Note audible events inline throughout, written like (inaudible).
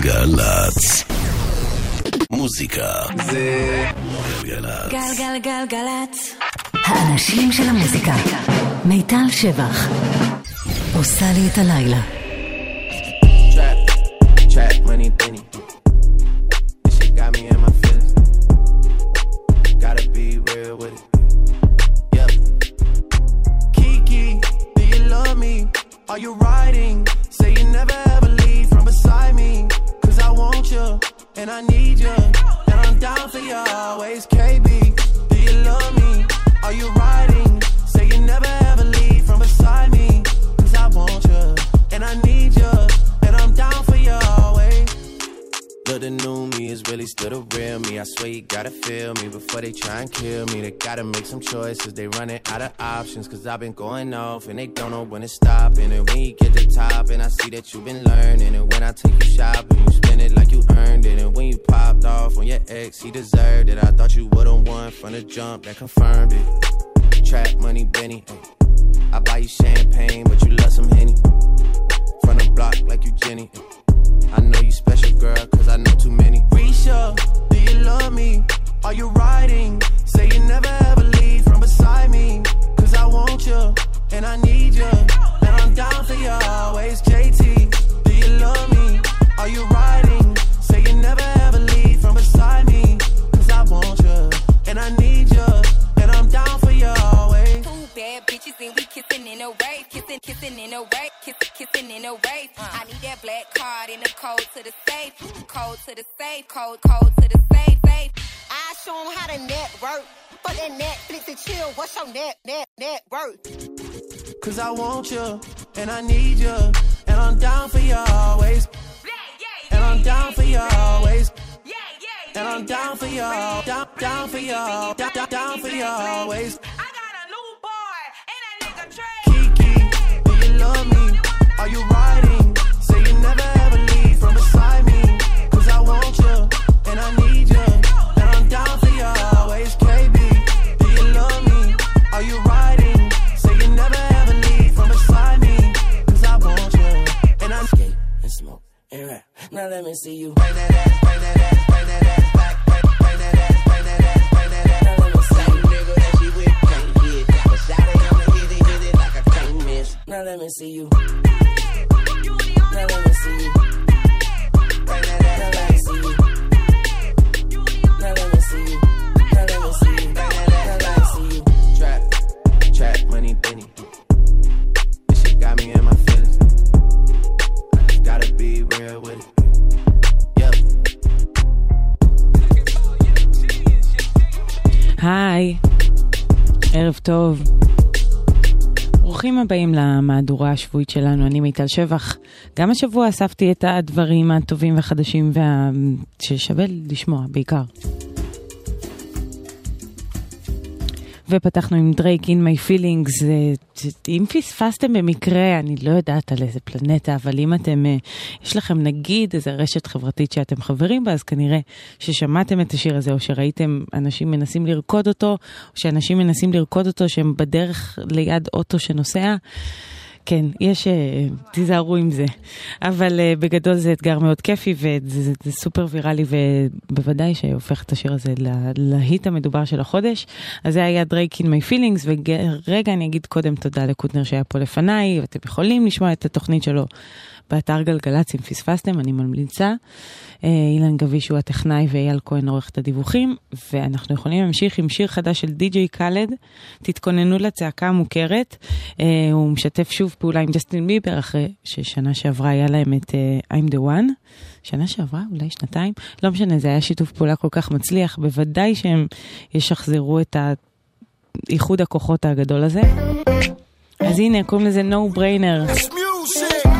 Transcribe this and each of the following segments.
גלגלצ. מוזיקה זה גלגלצ. גלגלגלגלצ. האנשים של המוזיקה. מיטל שבח. עושה לי את הלילה. Trap, trap, money, penny. Feel me before they try and kill me. They gotta make some choices. They running out of options. Cause I've been going off and they don't know when to stop. And when you get to top, and I see that you've been learning. And when I take you shopping, you spend it like you earned it. And when you popped off on your ex, he deserved it. I thought you would've won from the jump that confirmed it. Trap money, Benny. I buy you champagne, but you love some Henny. From the block like you Jenny. I know you special, girl, cause I know too many. Risha, do you love me? Are you riding? Say you never ever leave from beside me. Cause I want you, and I need you. And I'm down for you always, JT. Do you love me? Are you riding? Say you never ever leave from beside me. Cause I want you, and I need you. And I'm down for you bitches and we kissing in a wave, kissing, kissing in a wave, kissing, kissing in a wave. I need that black card in the code to the safe, code to the safe, code, code to the safe, safe. I show 'em how to network. For that Netflix and chill, what's your net, net, net worth? Cause I want you, and I need you, and I'm down for you always. And I'm down for you always. And I'm down for you, down, down for you, down, down for you always. Love me? Are you riding? Say you never ever leave from beside me. Cause I want you, and I need you, and I'm down for you always. KB, do you love me? Are you riding? Say you never ever leave from beside me. Cause I want you, and I skate and smoke and rap. Now let me see you bring that ass, bring that ass, bring that ass Now let me see you. Now let me see you. Bring that ass, now let me see you. Now let me see you. Now let me see you. Bring that ass, now let me see you. Trap, trap, money, penny. This shit got me in my feelings. I just gotta be real with it. Yep. היי, ערב טוב. ברוכים הבאים למהדורה השבועית שלנו, אני מיטל שבח. גם השבוע אספתי את הדברים הטובים והחדשים וה... ששווה לשמוע בעיקר. ופתחנו עם דרייק my feelings, זה- אם פספסתם במקרה, אני לא יודעת על איזה פלנטה, אבל אם אתם, אה, יש לכם נגיד איזה רשת חברתית שאתם חברים בה, אז כנראה ששמעתם את השיר הזה, או שראיתם אנשים מנסים לרקוד אותו, או שאנשים מנסים לרקוד אותו שהם בדרך ליד אוטו שנוסע. כן, יש, אה, תיזהרו עם זה. אבל אה, בגדול זה אתגר מאוד כיפי וזה זה, זה סופר ויראלי ובוודאי שהופך את השיר הזה להיט המדובר של החודש. אז זה היה דרייק in my feelings ורגע אני אגיד קודם תודה לקוטנר שהיה פה לפניי ואתם יכולים לשמוע את התוכנית שלו באתר גלגלצ אם פספסתם, אני ממליצה. אה, אילן גביש הוא הטכנאי ואייל כהן עורך את הדיווחים, ואנחנו יכולים להמשיך עם שיר חדש של די.ג'יי קאלד, תתכוננו לצעקה המוכרת. אה, הוא משתף שוב פעולה עם ג'סטין ביבר, אחרי ששנה שעברה היה להם את אה, I'm the one. שנה שעברה, אולי שנתיים, לא משנה, זה היה שיתוף פעולה כל כך מצליח, בוודאי שהם ישחזרו את איחוד הכוחות הגדול הזה. אז הנה, קוראים לזה No Brainer.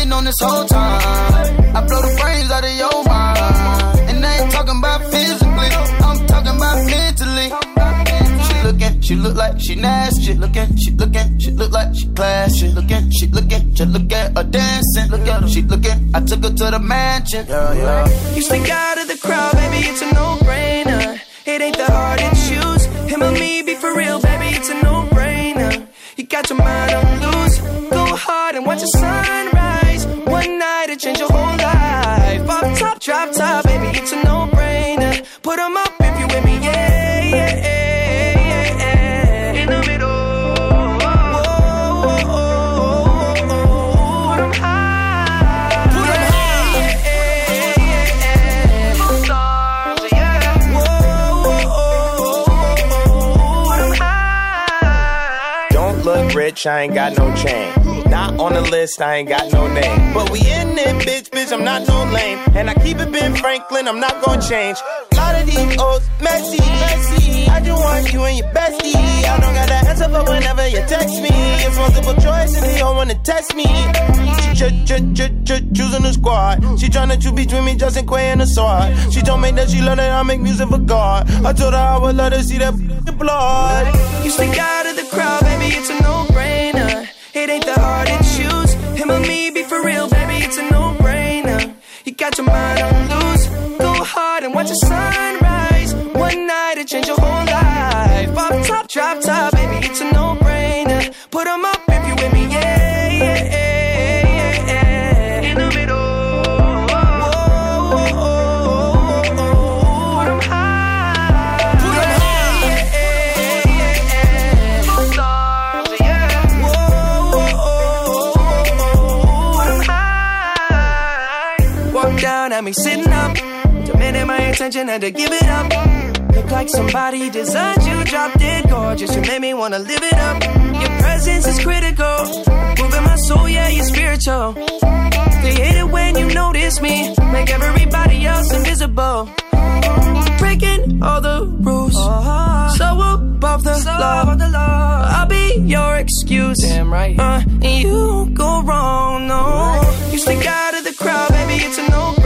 been on this whole time? I blow the brains out of your mind. And I ain't talking about physically, I'm talking about mentally. She looking, she look like she nasty. Looking, she looking, she look like she classy. Looking, she looking, just look at her dancing. Look at her, she looking. I took her to the mansion. Yeah, yeah. You stick out of the crowd, baby, it's a no-brainer. It ain't the hard to choose. Him or me, be for real, baby, it's a no-brainer. You got your mind on loose. Go hard and watch the sunrise. One night to change your whole life. Pop top, drop top, baby, it's a no-brainer. Put 'em up if you with me, yeah, yeah, yeah, yeah. In the middle. Whoa, whoa, whoa, whoa. Put 'em high. Put 'em high. Yeah, yeah, yeah, yeah. Stars, yeah. Whoa, whoa, whoa. Put 'em high. Don't look rich, I ain't got no chain. Not on the list, I ain't got no name. But we in it, bitch, bitch, I'm not no lame. And I keep it Ben Franklin, I'm not gonna change. lot of these old messy, messy. I just want you and your bestie. I don't got the answer for whenever you text me. It's multiple choice and they don't wanna test me. She ch ch ch ch choosing the squad. She tryna choose between me, Justin Quay and the sword. She told me that she love that I make music for God. I told her I would let her see that blood. You stick out of the crowd, baby, it's a no-brainer. It ain't that hard to choose. Him or me, be for real, baby, it's a no-brainer. You got your mind on loose. Go hard and watch the sunrise. One night it change your whole life. Pop top, drop top, Down me sitting up. Demanding my attention, had to give it up. Look like somebody designed you, drop dead gorgeous. You made me wanna live it up. Your presence is critical. Moving my soul, yeah, you're spiritual. They hate it when you notice me. Make everybody else invisible. Breaking all the rules. So above the, law. I'll be your excuse. Damn right. Uh, and you don't go wrong, no. You stick out of the crowd, baby, it's a no-brainer.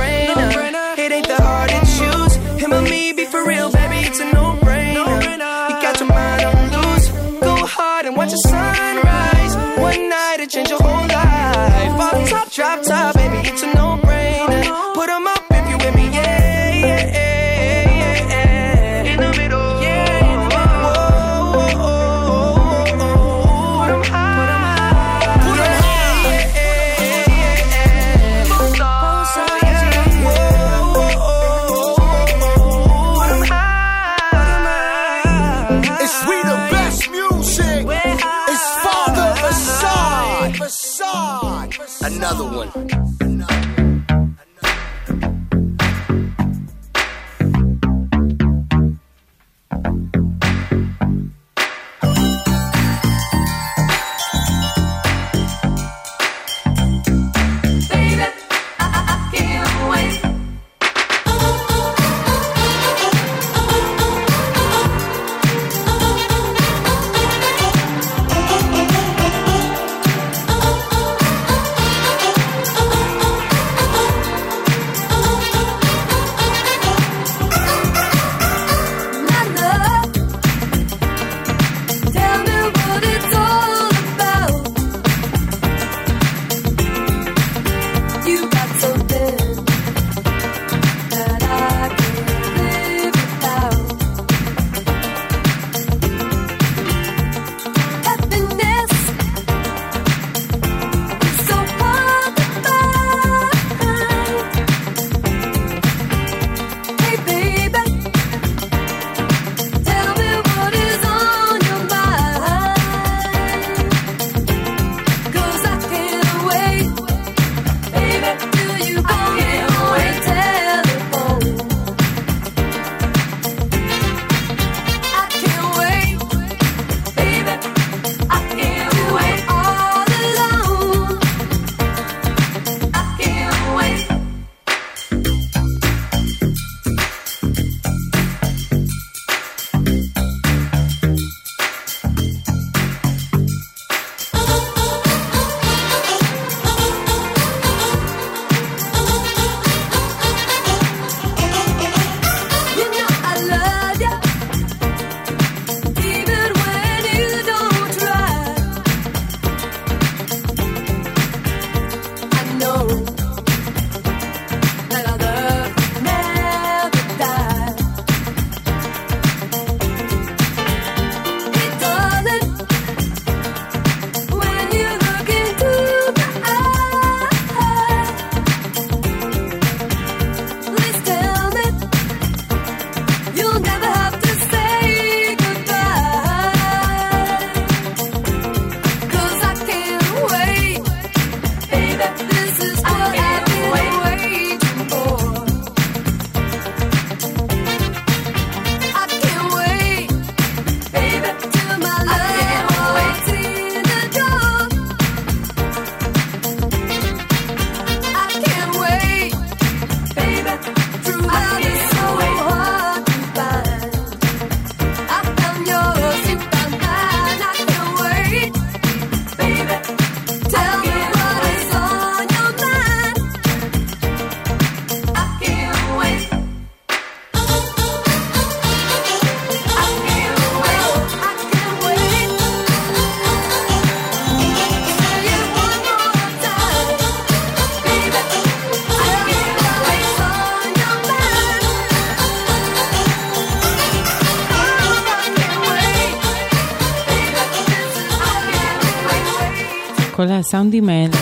הסאונדים האלה.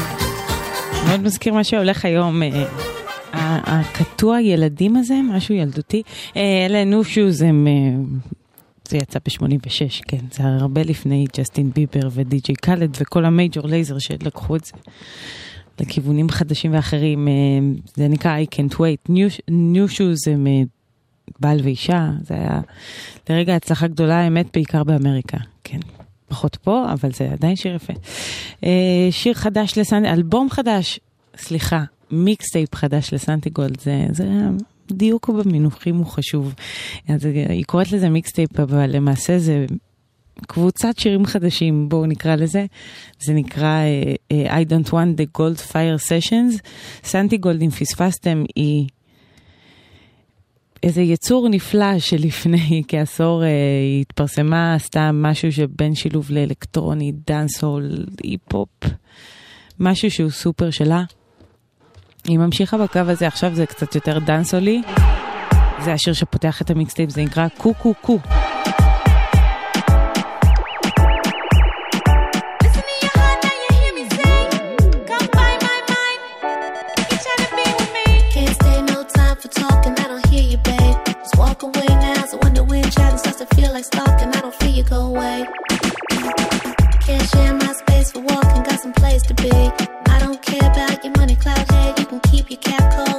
מאוד מזכיר מה שהולך היום. אה, הקטוע ילדים הזה, משהו ילדותי. אה, אלה נו שוז הם... אה, זה יצא ב-86, כן, זה הרבה לפני ג'סטין ביבר ודי.ג'יי קאלד וכל המייג'ור לייזר שלקחו את זה לכיוונים חדשים ואחרים. זה נקרא I can't wait. Shoes הם בעל ואישה, זה היה לרגע הצלחה גדולה, האמת, בעיקר באמריקה, כן. פחות פה, אבל זה עדיין שיר יפה. שיר חדש לסנטי, אלבום חדש, סליחה, מיקסטייפ חדש לסנטיגולד, זה, זה דיוק במינוחים הוא חשוב. אז היא קוראת לזה מיקסטייפ, אבל למעשה זה קבוצת שירים חדשים, בואו נקרא לזה. זה נקרא uh, I Don't Want the Gold Fire Sessions. סנטיגולד, אם פספסתם, היא... איזה יצור נפלא שלפני (laughs) כעשור היא התפרסמה, עשתה משהו שבין שילוב לאלקטרוני, דאנסול, היפ-הופ, משהו שהוא סופר שלה. היא ממשיכה בקו הזה, עכשיו זה קצת יותר דאנסולי. זה השיר שפותח את המיקסטייפ, זה נקרא קו קו קו. Can't share my space for walking, got some place to be. I don't care about your money, cloud head. You can keep your cap cold,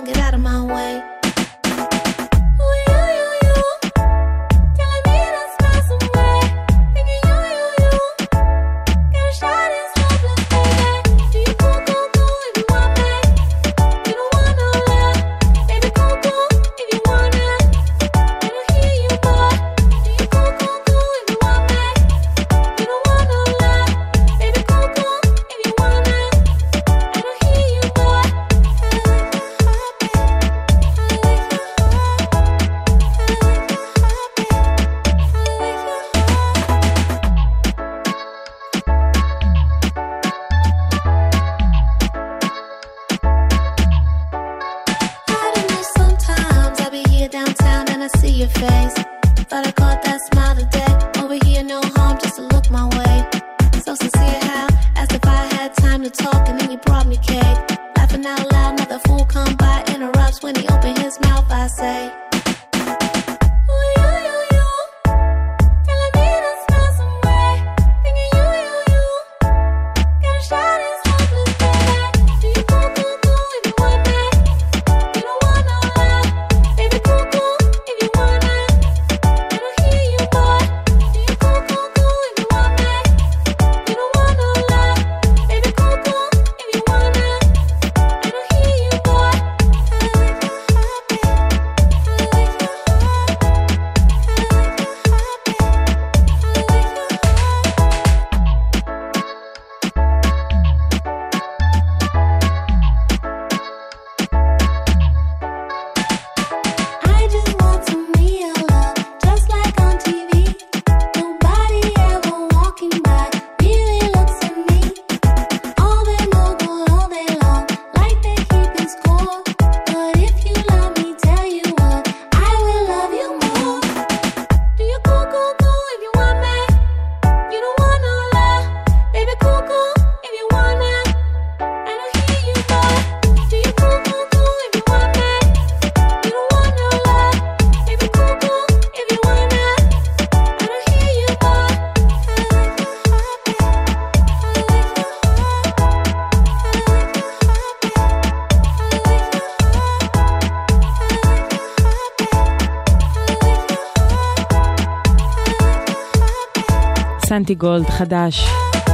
סנטי גולד חדש,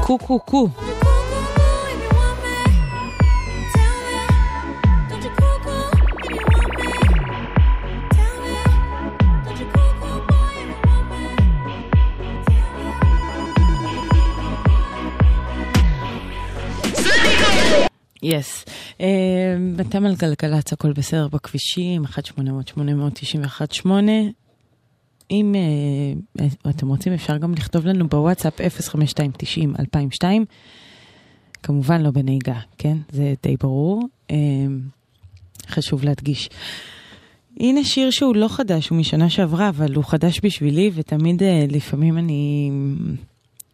קו קו קו. יס. אתם על גלגלצ, הכל בסדר בכבישים, 1-800-891-8. אם uh, אתם רוצים, אפשר גם לכתוב לנו בוואטסאפ 05290-2002. כמובן לא בנהיגה, כן? זה די ברור. Uh, חשוב להדגיש. הנה שיר שהוא לא חדש, הוא משנה שעברה, אבל הוא חדש בשבילי, ותמיד לפעמים אני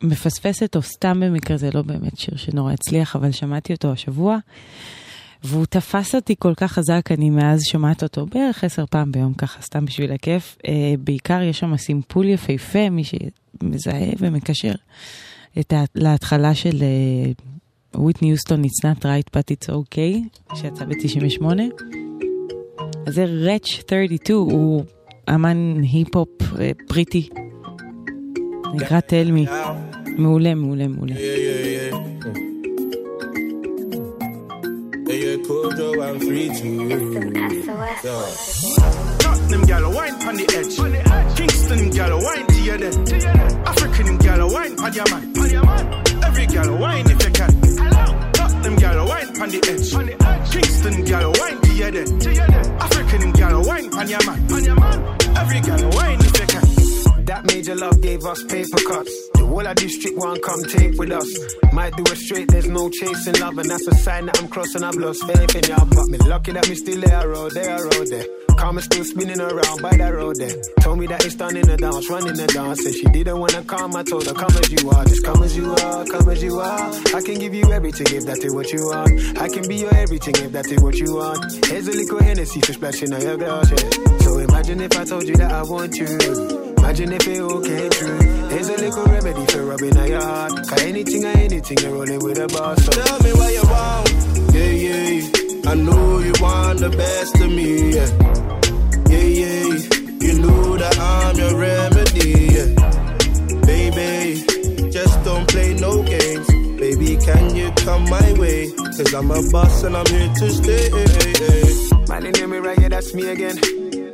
מפספסת או סתם במקרה, זה לא באמת שיר שנורא הצליח, אבל שמעתי אותו השבוע, והוא תפס אותי כל כך חזק, אני מאז שומעת אותו בערך עשר פעם ביום, ככה סתם בשביל הכיף. אה, בעיקר יש שם סימפול יפהפה, מי שמזהה ומקשר את ה... להתחלה של וויטני יוסטון, It's not right but it's okay, שיצא ב-98. אז זה רץ' 32, הוא אמן היפ-הופ אה, בריטי. נקרא תלמי. מעולה, מעולה, מעולה. Kojo and free too. Tottenham gal wine on the edge. Kingston gal wine to your dead. African gal wine on your man. Every gal wine if you can. Tottenham gal wine on the edge. Kingston gal wine to your dead. African gal wine on your man. Every gal wine if you can. That major love gave us paper cuts. The whole of district one come take with us. Might do it straight, there's no chasing love, and that's a sign that I'm crossing. I've lost faith in y'all, but me lucky that me still there, road there, road there. Karma still spinning around by that road there. Told me that it's done in the dance, running the dance. Said she didn't wanna come, I told her come as you are, just come as you are, come as you are. I can give you everything if that is what you want. I can be your everything if that is what you want. Here's a little Hennessy for splashing on your glass, yeah. So imagine if I told you that I want you. Imagine if it all came true. Here's a little remedy for rubbing on your heart. Cause anything or anything, you're rolling with a boss. So Tell me what you want. Yeah, yeah. I know you want the best of me. Yeah, yeah. yeah. You know that I'm your remedy. Yeah. Baby, just don't play no games. Baby, can you come my way? Cause I'm a boss and I'm here to stay. Man, you know me right, yeah, that's me again.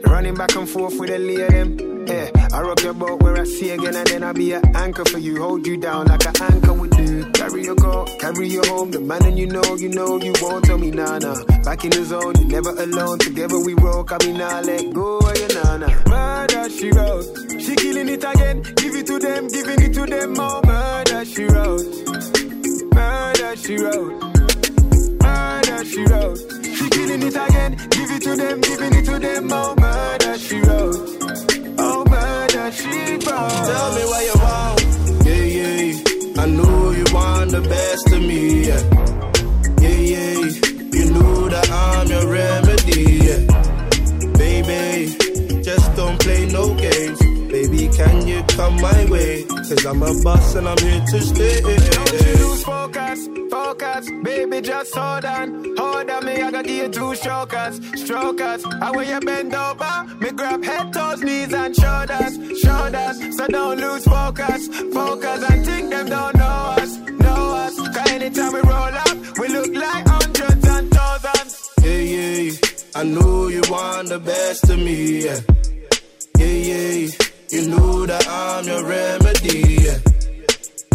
Running back and forth with a lay of them. Yeah, I rock your boat where I see again, and then I'll be an anchor for you. Hold you down like an anchor would do. Carry your girl, carry your home. The man and you know, you know, you won't tell me nah. Back in the zone, you're never alone. Together we rock, I mean let go of your nana. Murder she wrote, she killing it again. Give it to them, giving it to them more. Murder she wrote, murder she wrote, murder she wrote. She killing it again, give it to them, giving it to them more. Murder she wrote. Tell me what you want. Yeah, yeah. I know you want the best of me. Yeah, yeah. yeah. You know that I'm your remedy. Yeah. Baby, just don't play no games. Can you come my way? Cause I'm a boss and I'm here to stay. Don't you lose focus, focus, baby, just hold on. Hold on, me, I gotta give you two strokers, strokers. I when you bend over, me grab head, toes, knees, and shoulders, shoulders. So don't lose focus, focus, and think them don't know us, know us. Cause anytime we roll up, we look like hundreds and thousands. Yeah, yeah. I know you want the best of me. Yeah, yeah. yeah. You know that I'm your remedy. Yeah.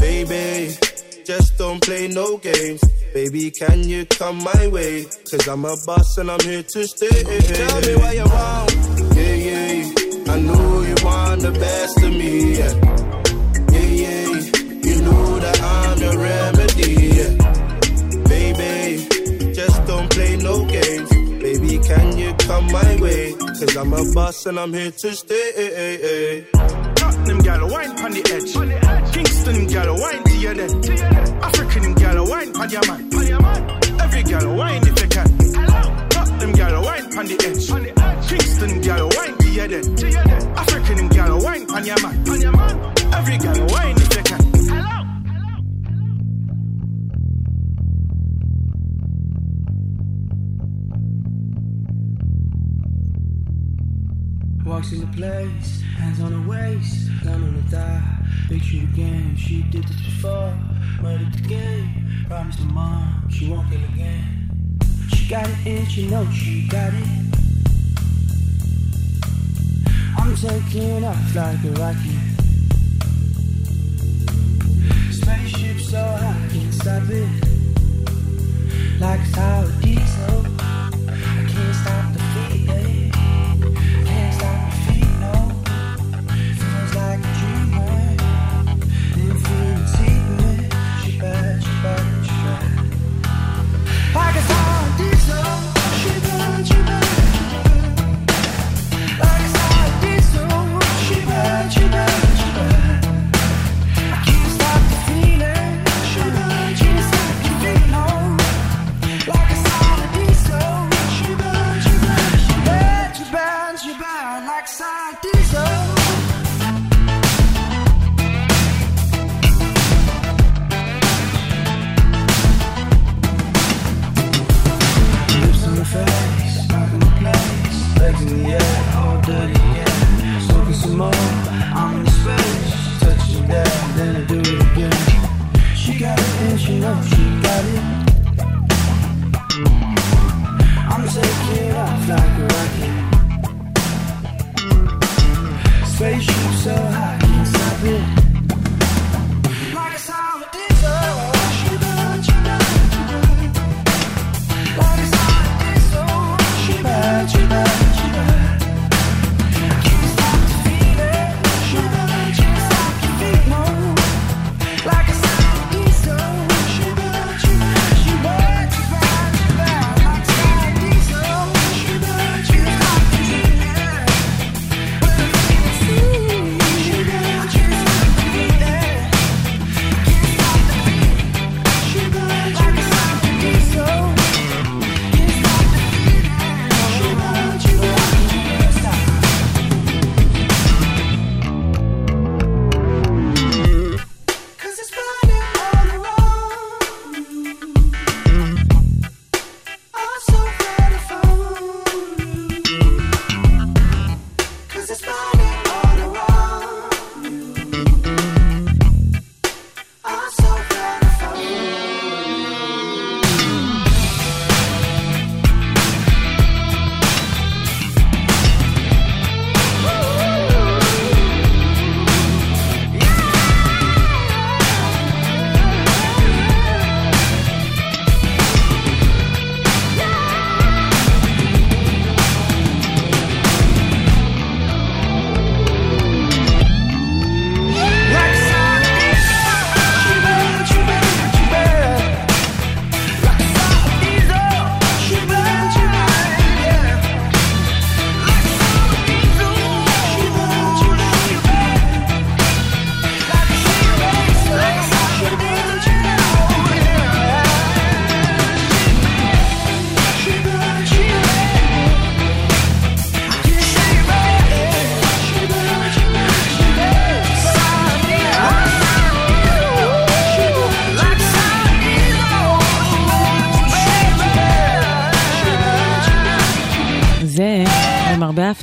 Baby, just don't play no games. Baby, can you come my way? Cause I'm a boss and I'm here to stay. Tell me what you want. Yeah, yeah. I know you want the best of me. Yeah, yeah. yeah. You know that I'm your remedy. Yeah. Baby, just don't play no games. Can you come my way? Cause I'm a boss and I'm here to stay. Tottenham gal wine on the edge. Kingston gal wine to your dead. African gal wine on your man. Every gal wine if you can. Tottenham gal wine on the edge. Kingston gal wine to your dead. African gal wine on your man. Every gal wine if you. Walks in the place, hands on her waist, gun on the thigh. Big shoot again, she did this before. Murdered the game, promised her mom she won't kill again. She got it and she knows she got it. I'm taking off like a rocket. Spaceship so high, can't stop it. Like a tower diesel, Tower diesel,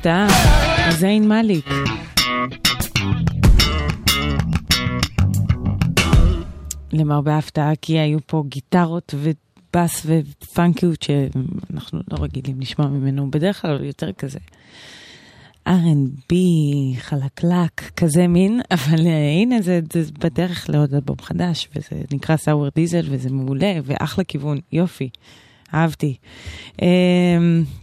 ההפתעה, זיין מאליק. למרבה ההפתעה, כי היו פה גיטרות ובאס ופאנקיות שאנחנו לא רגילים לשמוע ממנו, בדרך כלל יותר כזה. R&B, חלקלק, כזה מין, אבל uh, הנה זה, זה בדרך לעוד אלבום חדש, וזה נקרא סאוור דיזל, וזה מעולה, ואחלה כיוון, יופי, אהבתי. Um,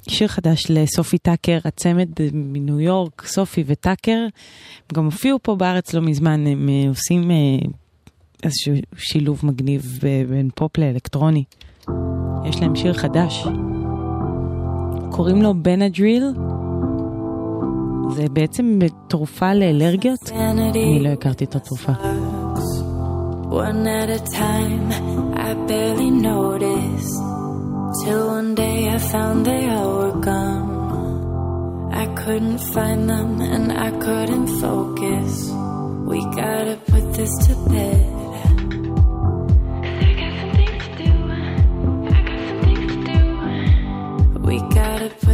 שיר חדש לסופי טאקר, הצמד מניו יורק, סופי וטאקר, הם גם הופיעו פה בארץ לא מזמן, הם uh, עושים uh, איזשהו שילוב מגניב בין פופ לאלקטרוני. יש להם שיר חדש, קוראים לו בנדריל. זה בעצם תרופה לאלרגיות? אני לא הכרתי את התרופה. One at a time, I barely noticed. Till one day I found they all were gone. I couldn't find them and I couldn't focus. We gotta put this to bed. We gotta put this to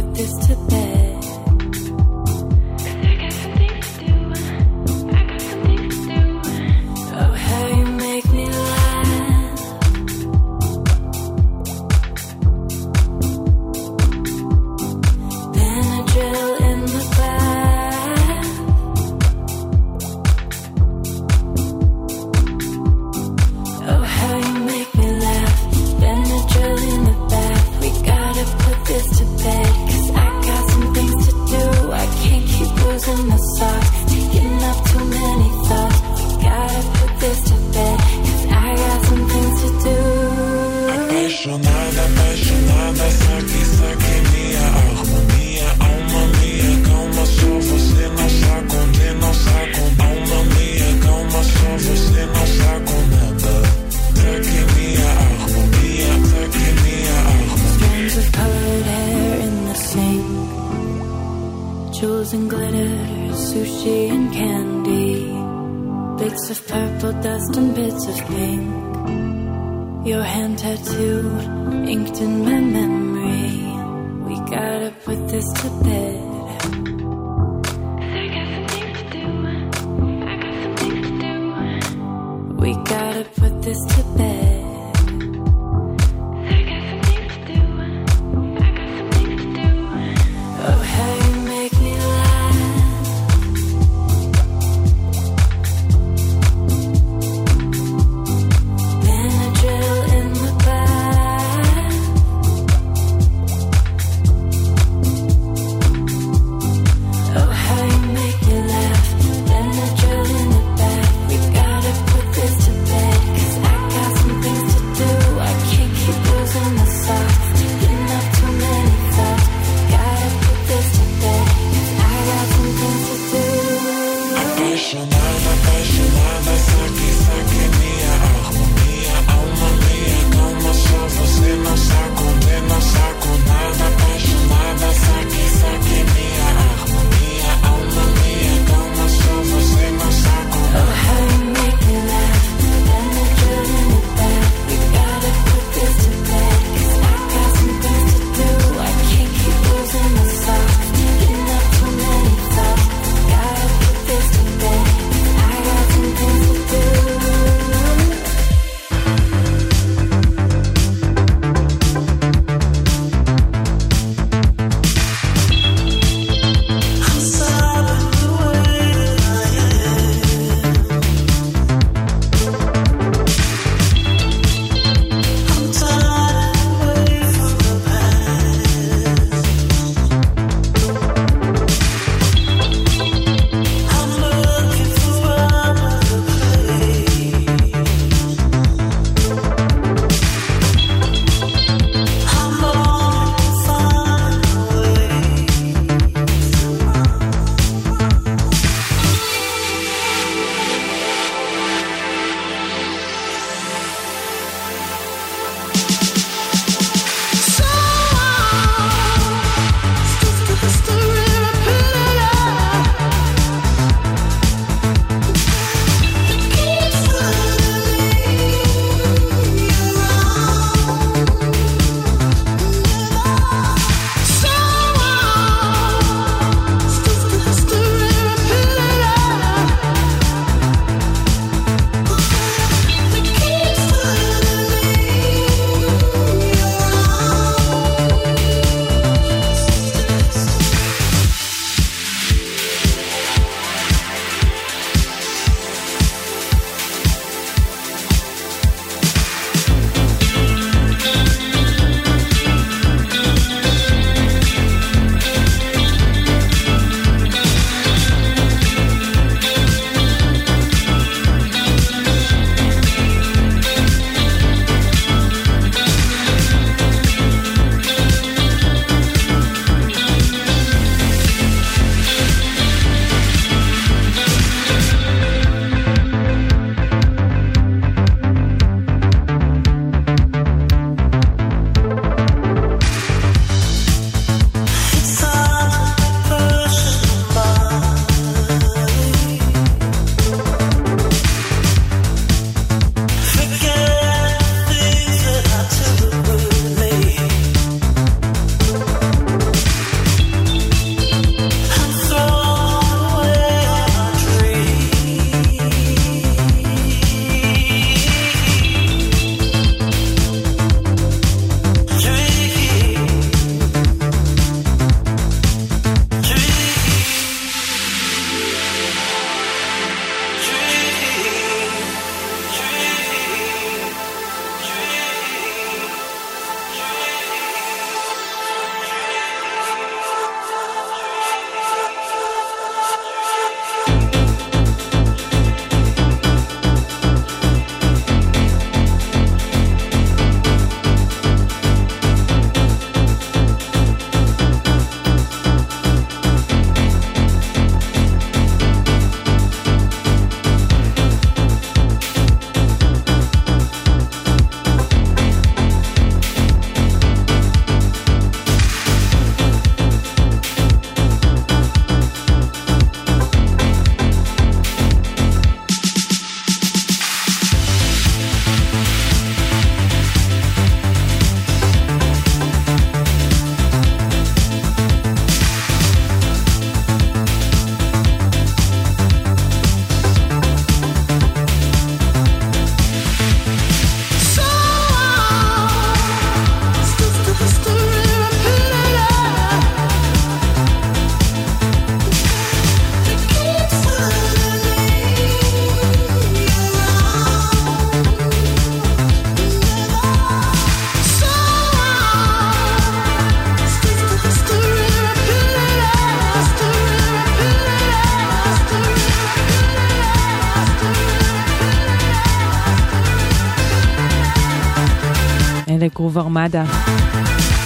גרוב ארמדה.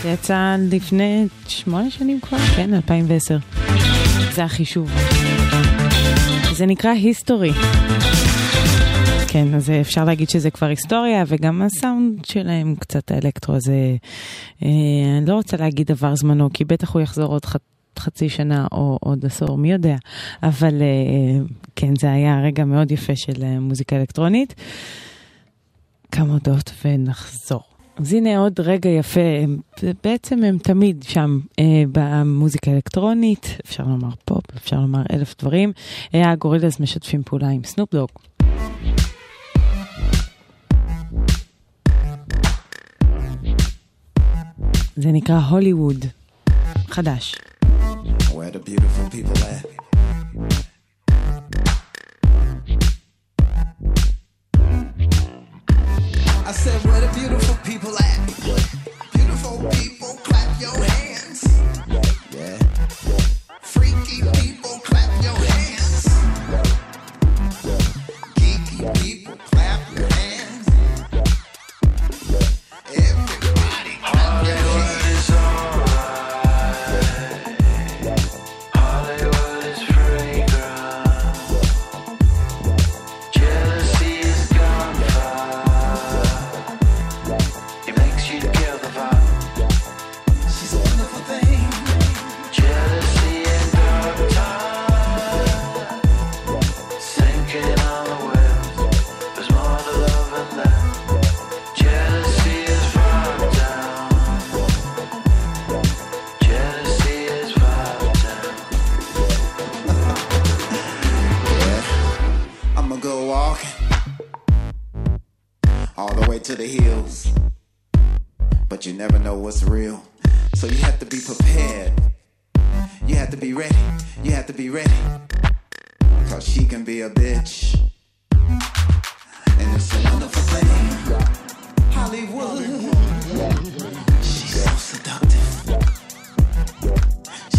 יצא לפני שמונה שנים כבר, כן, 2010. זה החישוב. זה נקרא היסטורי. כן, אז אפשר להגיד שזה כבר היסטוריה, וגם הסאונד שלהם קצת האלקטרו, אז אה, אני לא רוצה להגיד עבר זמנו, כי בטח הוא יחזור עוד ח... חצי שנה או עוד עשור, מי יודע. אבל אה, כן, זה היה רגע מאוד יפה של אה, מוזיקה אלקטרונית. כמה הודעות ונחזור. אז הנה עוד רגע יפה, הם, בעצם הם תמיד שם אה, במוזיקה האלקטרונית, אפשר לומר פופ, אפשר לומר אלף דברים. אה, הגורילאז משתפים פעולה עם סנופ דוג. זה נקרא הוליווד, חדש. Where the? I said, where the beautiful people at? Beautiful people, clap your hands. Freaky people, what's real. So you have to be prepared. You have to be ready. You have to be ready. Cause she can be a bitch. And it's a wonderful thing. Hollywood. She's so seductive.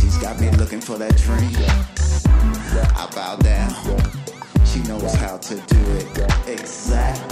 She's got me looking for that dream. I bow down. She knows how to do it exactly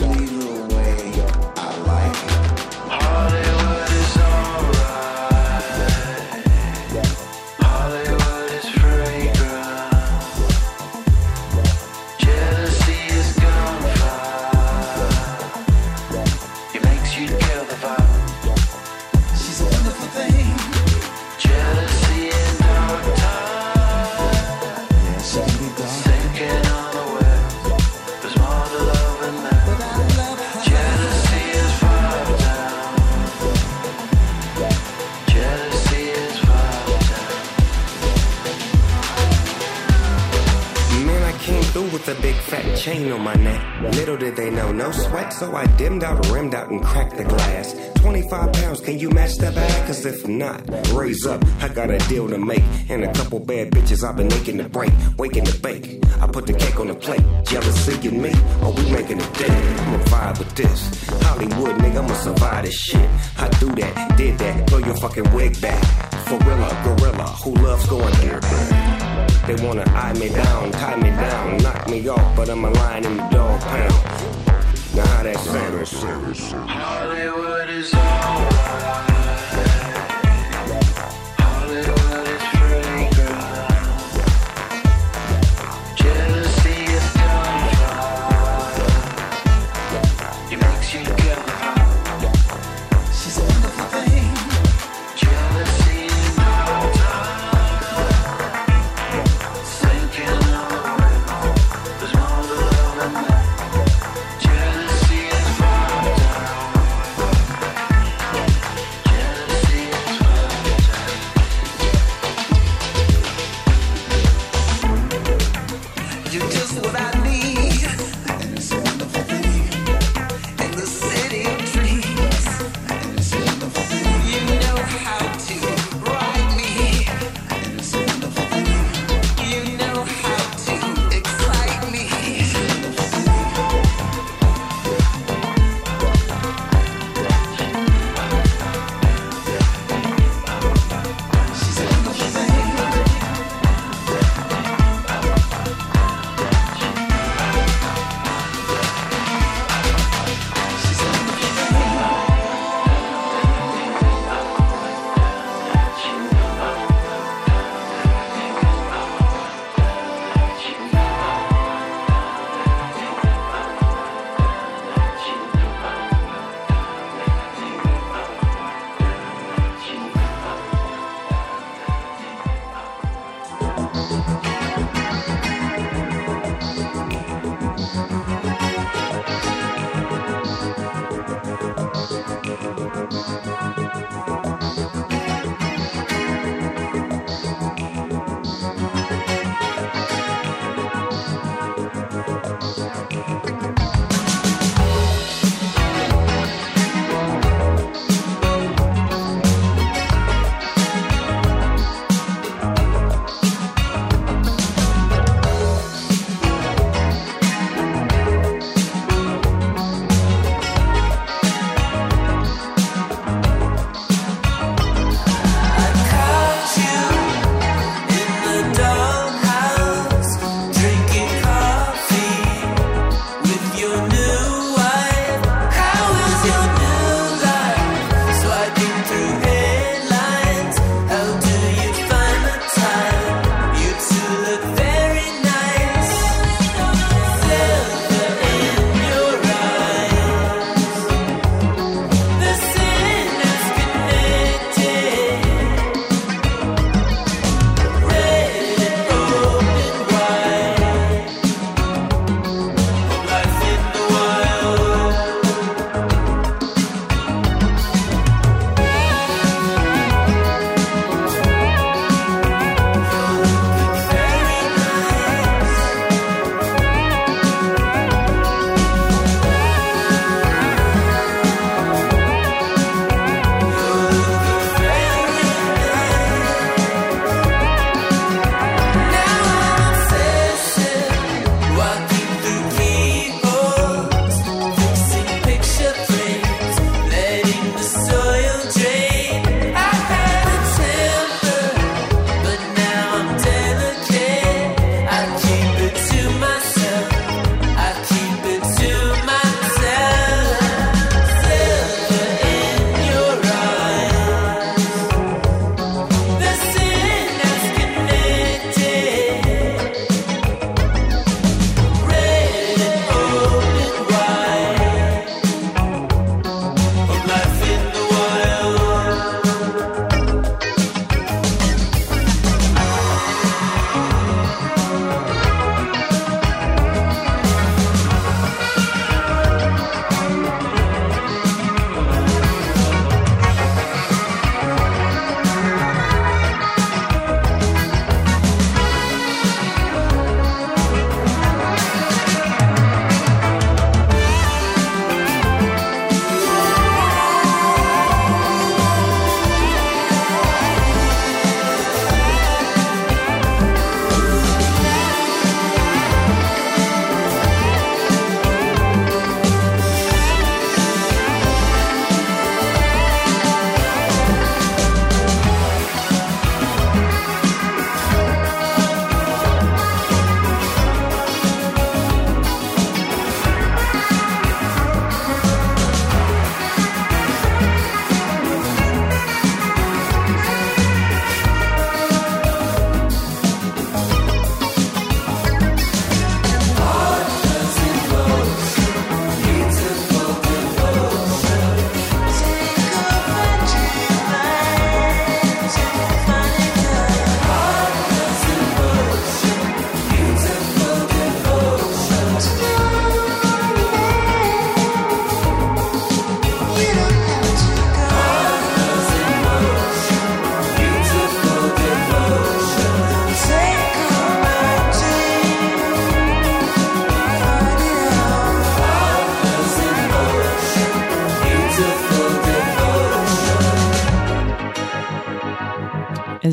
so I dimmed out, rimmed out, and cracked the glass. 25 pounds, can you match that bag? Cause if not, raise up, I got a deal to make. And a couple bad bitches I've been making to break, waking to bake. I put the cake on the plate, jealousy and me, oh, we making it dead. I'ma vibe with this. Hollywood, nigga, I'ma survive this shit. I do that, did that, throw your fucking wig back. Gorilla, gorilla, who loves going there? They wanna eye me down, tie me down, knock me off, but I'm a lion in the dog pound. How that sound? Hollywood is alright.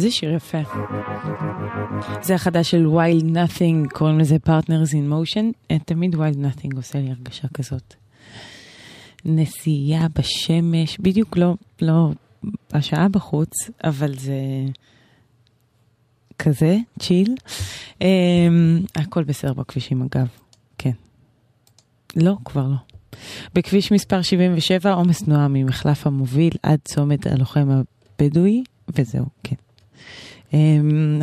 איזה שיר יפה. זה החדש של Wild Nothing, קוראים לזה Partners in Motion. אה, תמיד Wild Nothing עושה לי הרגשה כזאת. נסיעה בשמש, בדיוק לא, לא השעה בחוץ, אבל זה כזה, צ'יל. Um, הכל בסדר בכבישים אגב, כן. לא, כבר לא. בכביש מספר 77, עומס תנועה ממחלף המוביל עד צומת הלוחם הבדואי, וזהו, כן. אמ,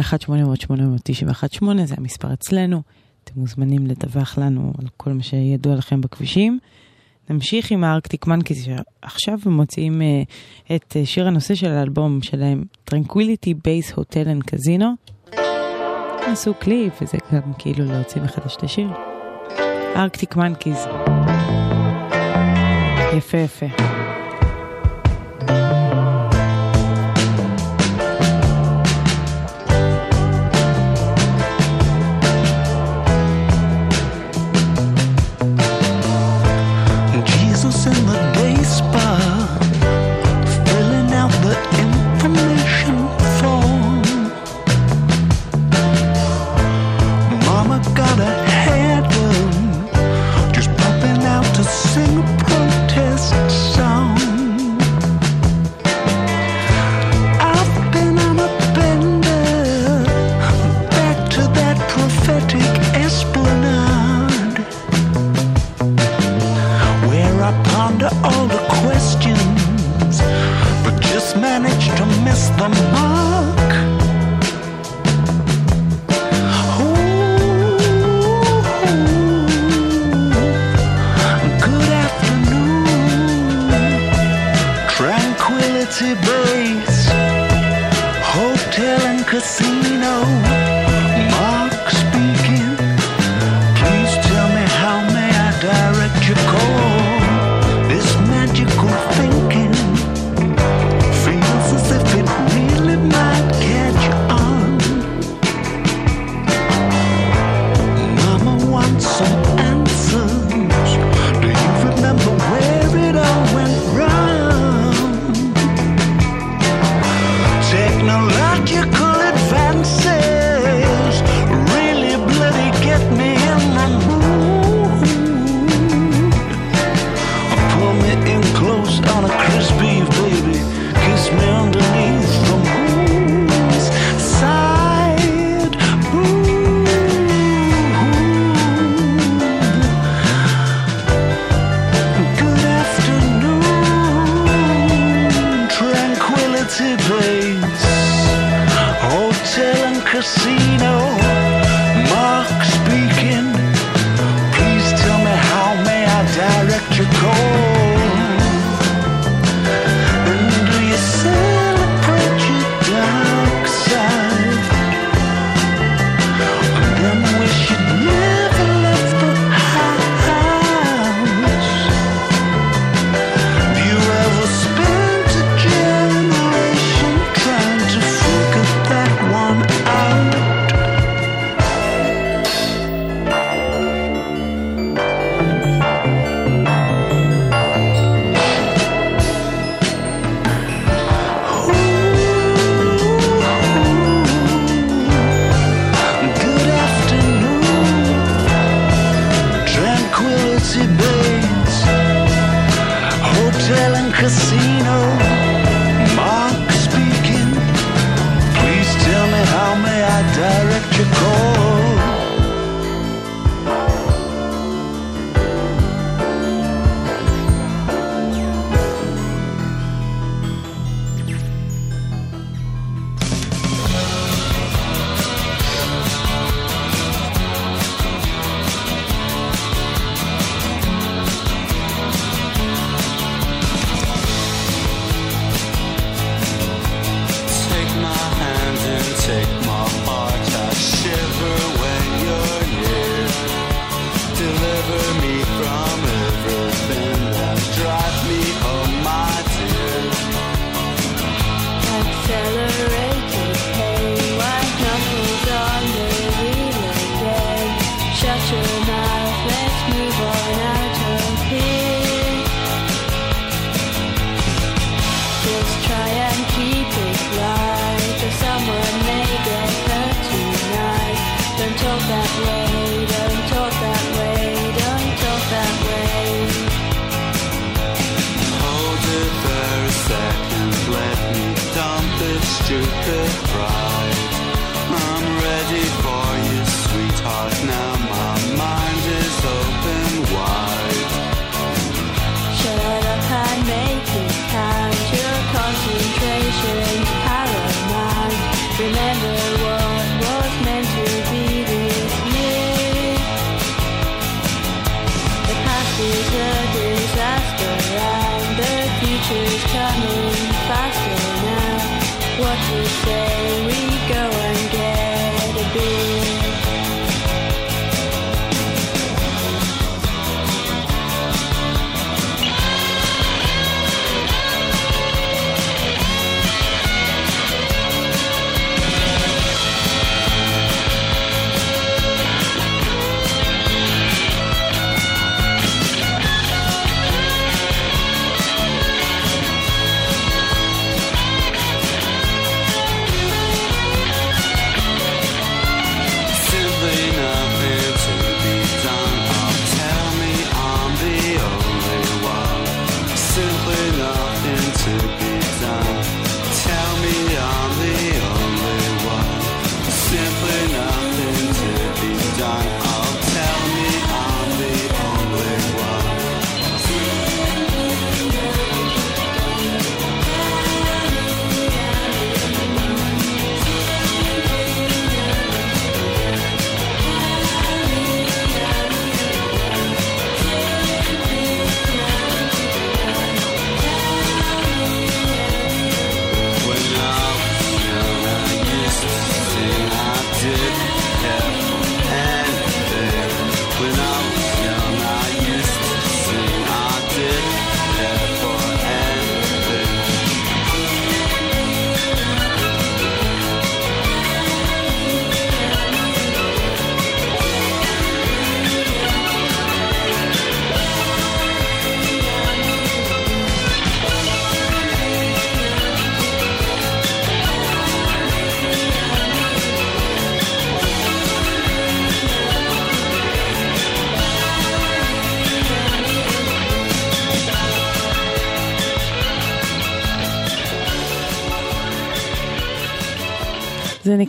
1-800-891-8 זה המספר אצלנו. אתם מוזמנים לדווח לנו על כל מה שידוע לכם בכבישים. נמשיך עם הארקטיק מנקיז שעכשיו מוציאים uh, את uh, שיר הנושא של האלבום שלהם, Tranquility Base Hotel and Casino. עשו קליפ וזה גם כאילו להוציא מחדש את השיר. ארקטיק מנקיז. יפה יפה.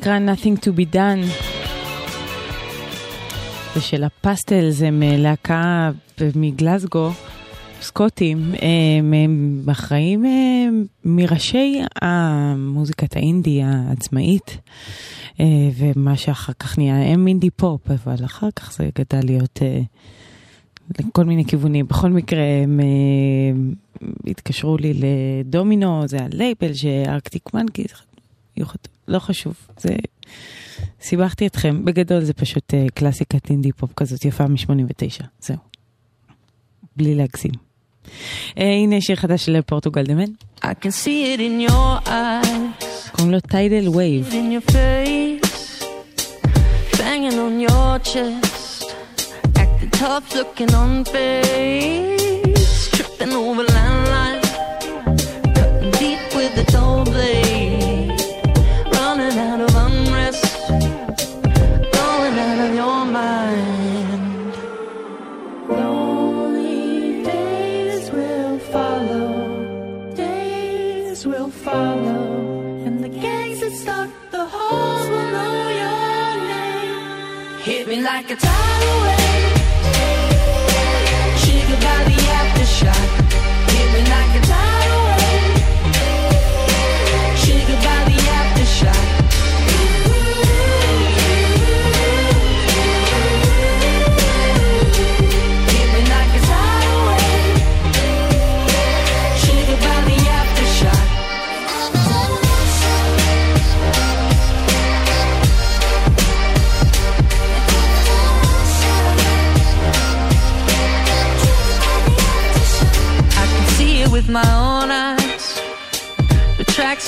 זה נקרא Nothing to be done. זה של הפסטלס, הם אה, להקה מגלסגו, סקוטים, הם, הם אחראים אה, מראשי המוזיקת האינדי העצמאית, אה, ומה שאחר כך נהיה, הם אינדי פופ, אבל אחר כך זה גדל להיות לכל מיני כיוונים. בכל מקרה, הם התקשרו לי לדומינו, זה הלייבל שארקטיק מנקי, לא חשוב, זה... סיבכתי אתכם, בגדול זה פשוט uh, קלאסיקת אינדי פופ כזאת יפה מ-89, זהו. בלי להגזים. Uh, הנה שיר חדש של פורטוגל דמן, קוראים לו טיידל וייב. it in your face, banging on your chest, acting tough, looking on face, tripping over landlines, cutting deep with the dull blade, like a tidal wave,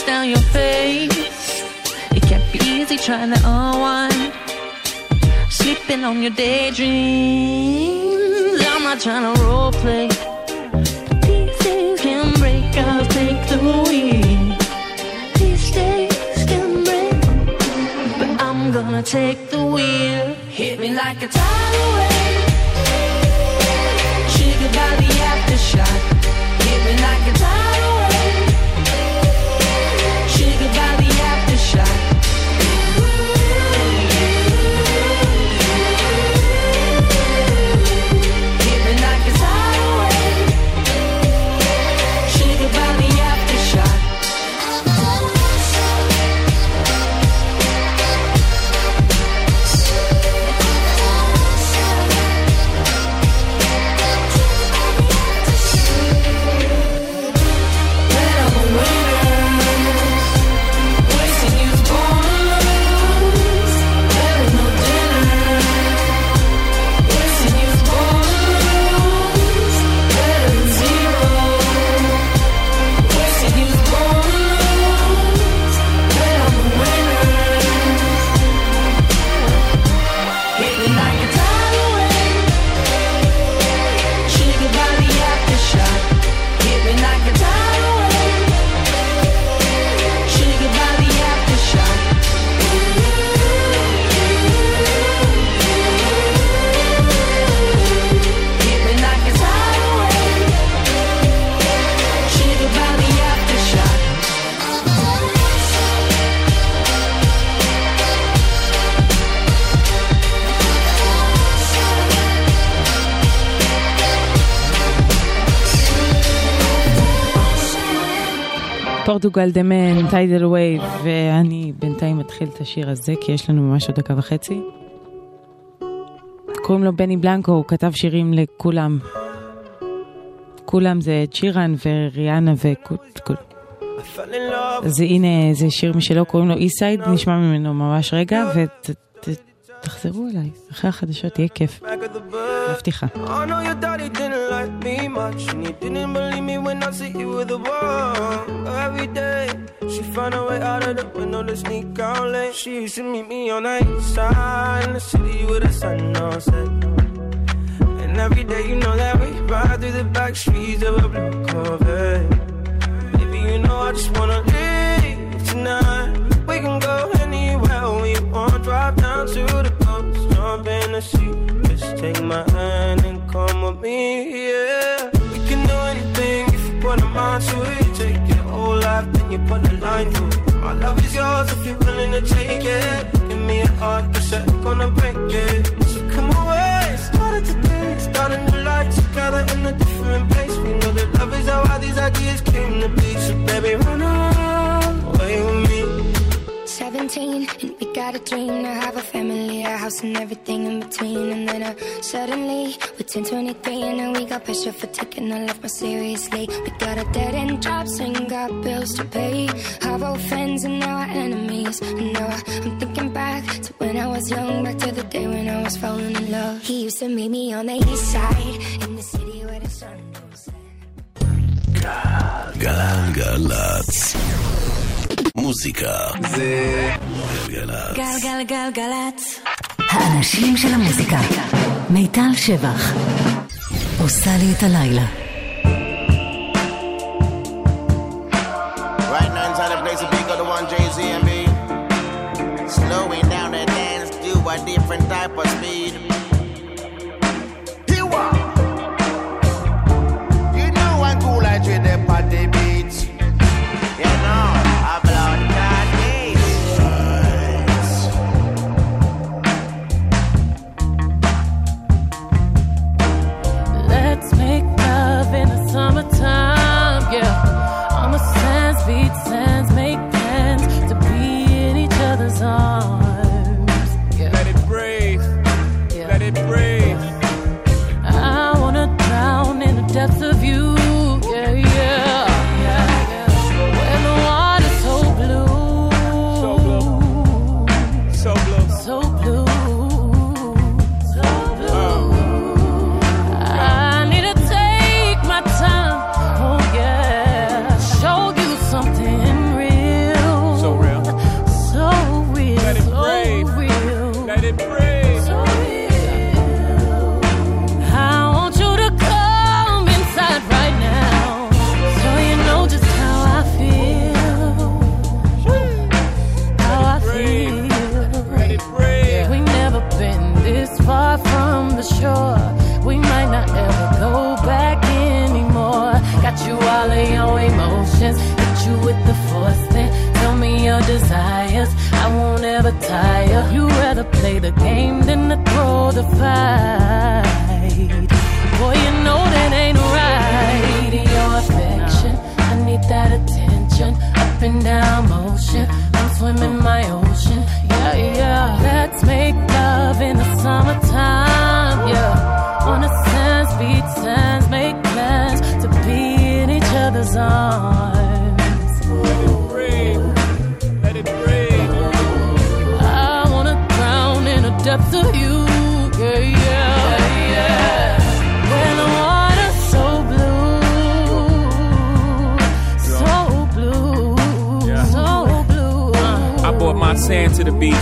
down your face. It can't be easy trying to unwind. Sleeping on your daydreams. I'm not trying to role play. These days can break. I'll take the wheel. These days can break. But I'm gonna take the wheel. Hit me like a tidal wave. Triggered by the aftershock. Hit me like a tidal פורטוגל דה מן, טיידל וייב, ואני בינתיים אתחיל את השיר הזה, כי יש לנו ממש עוד דקה וחצי. קוראים לו בני בלנקו, הוא כתב שירים לכולם. כולם זה צ'ירן וריאנה וכול. אז הנה, זה שיר משלו, קוראים לו אי-סייד, נשמע ממנו ממש רגע, ותחזרו אליי, אחרי החדשות יהיה כיף. מבטיחה. I know your daddy didn't like me much, and he didn't believe me when I see you with a ball. Every day, she found a way out of the window to sneak out late. She used to meet me on the east side in the city with the sun on set. And every day, you know that we ride through the back streets of a blue Corvette. Baby, you know I just wanna leave tonight. We can go anywhere want, drive down to the coast, jump in the sea. Just take my hand and come with me, yeah. We can do anything if you put a mind to it. Take your whole life, then you put a line to it. My love is yours if you're willing to take it. Give me a heart that's gonna break it. So come away, started today, start a new life together in a different place. We know that love is how all these ideas came to be. So baby, run away with me. 17 and we got a dream to have a family, a house and everything in between. And then uh, suddenly we're 10, 23 and now we got pressure for taking our life more seriously. We got a dead end jobs and got bills to pay. Our old friends and now our enemies. And now I, I'm thinking back to when I was young, back to the day when I was falling in love. He used to meet me on the east side in the city where the sun goes. גלגלצ. מוזיקה זה גלגלצ. גלגלגלגלצ. האנשים של המוזיקה. מיטל שבח. עושה לי את הלילה. Right now inside the place, a big other one, Jay Z and B. Slowing down the dance to a different type of speed. The fight. Beach.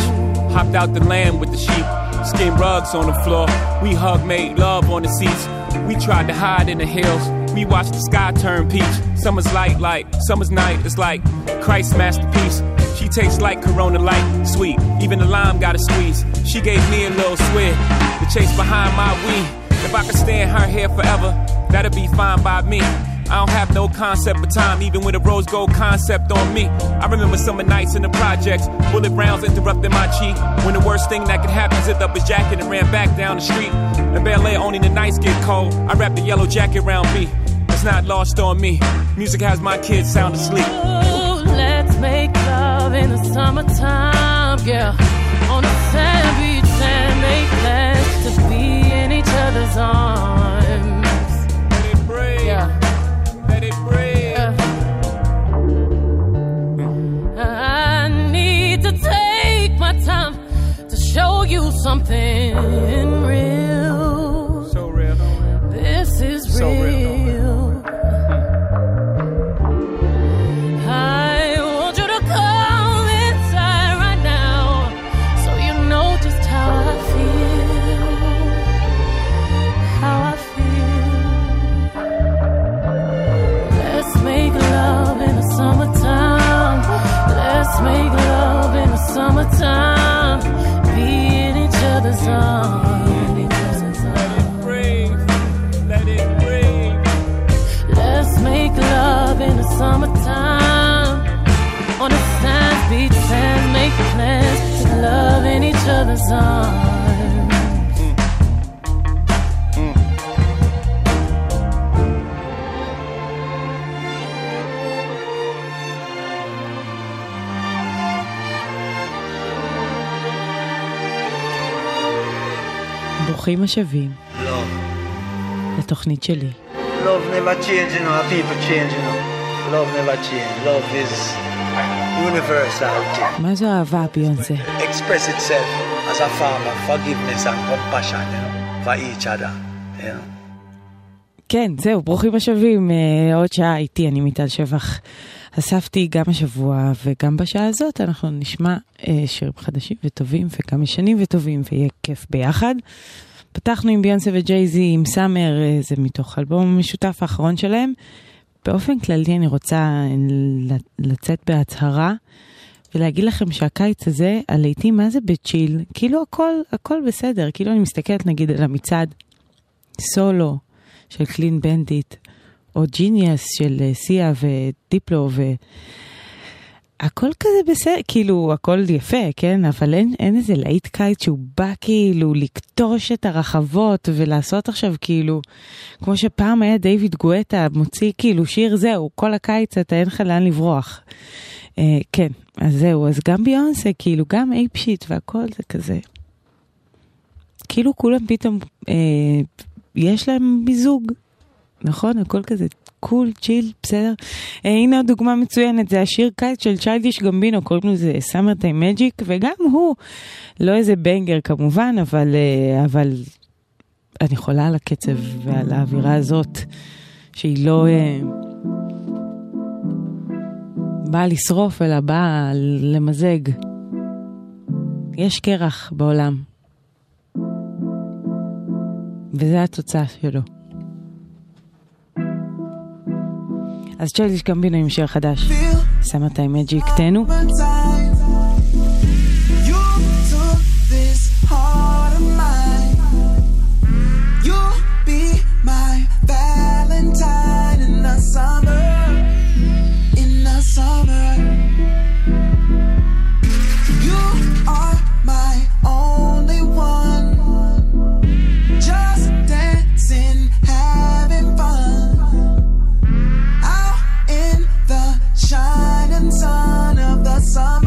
Hopped out the land with the sheep. Skin rugs on the floor. We hug, made love on the seats. We tried to hide in the hills. We watched the sky turn peach. Summer's light, like summer's night. It's like Christ's masterpiece. She tastes like Corona Light, sweet. Even the lime got a squeeze. She gave me a little sweat The chase behind my weed. If I could stay in her hair forever, that'd be fine by me. I don't have no concept of time, even with a rose gold concept on me. I remember summer nights in the projects, bullet rounds interrupting my cheek. When the worst thing that could happen, zipped up his jacket and ran back down the street. In Air, only the nights get cold. I wrapped the yellow jacket around me. It's not lost on me. Music has my kids sound asleep. Ooh, let's make love in the summertime, girl. On the sand beach and make plans to be in each other's arms. You something real. השבים Love. לתוכנית שלי. Love never change, you know. People change, you know. Love never change. Love is universal. thing. מה זו אהבה, ביונסה? Express itself as a form of forgiveness and compassion, you know, for each other, you know. כן, זהו, ברוכים השבים. אה, עוד שעה איתי, אני מיטל שבח. אספתי גם השבוע וגם בשעה הזאת, אנחנו נשמע אה, שירים חדשים וטובים וגם ישנים וטובים, ויהיה כיף ביחד. פתחנו עם ביונסה וג'ייזי, עם סאמר, אה, זה מתוך האלבום המשותף האחרון שלהם. באופן כללי אני רוצה אה, לצאת בהצהרה ולהגיד לכם שהקיץ הזה, הלעיתים מה זה בצ'יל, כאילו הכל, הכל בסדר, כאילו אני מסתכלת נגיד על המצעד סולו של קלין בנדיט, או ג'יניאס של אה, סיה ודיפלו, והכל כזה בסדר, כאילו הכל יפה, כן? אבל אין, אין איזה להיט קיץ שהוא בא כאילו לקטוש את הרחבות ולעשות עכשיו כאילו, כמו שפעם היה דיוויד גואטה מוציא כאילו שיר זהו, כל הקיץ אתה אין לך לאן לברוח. אה, כן, אז זהו, אז גם ביונסה, כאילו גם אייפ שיט והכל זה כזה. כאילו כולם פתאום, אה, יש להם מיזוג, נכון? הכל כזה קול, צ'יל, בסדר. אה, הנה עוד דוגמה מצוינת, זה השיר קיץ של צ'יילדיש גמבינו, קוראים לזה סאמר טיים מג'יק, וגם הוא, לא איזה בנגר כמובן, אבל, אה, אבל אני חולה על הקצב ועל האווירה הזאת, שהיא לא אה, באה לשרוף, אלא באה למזג. יש קרח בעולם. וזה התוצאה שלו. אז צ'לדיש גמבינו עם שיר חדש, שמה את המג'יק, תהנו. Out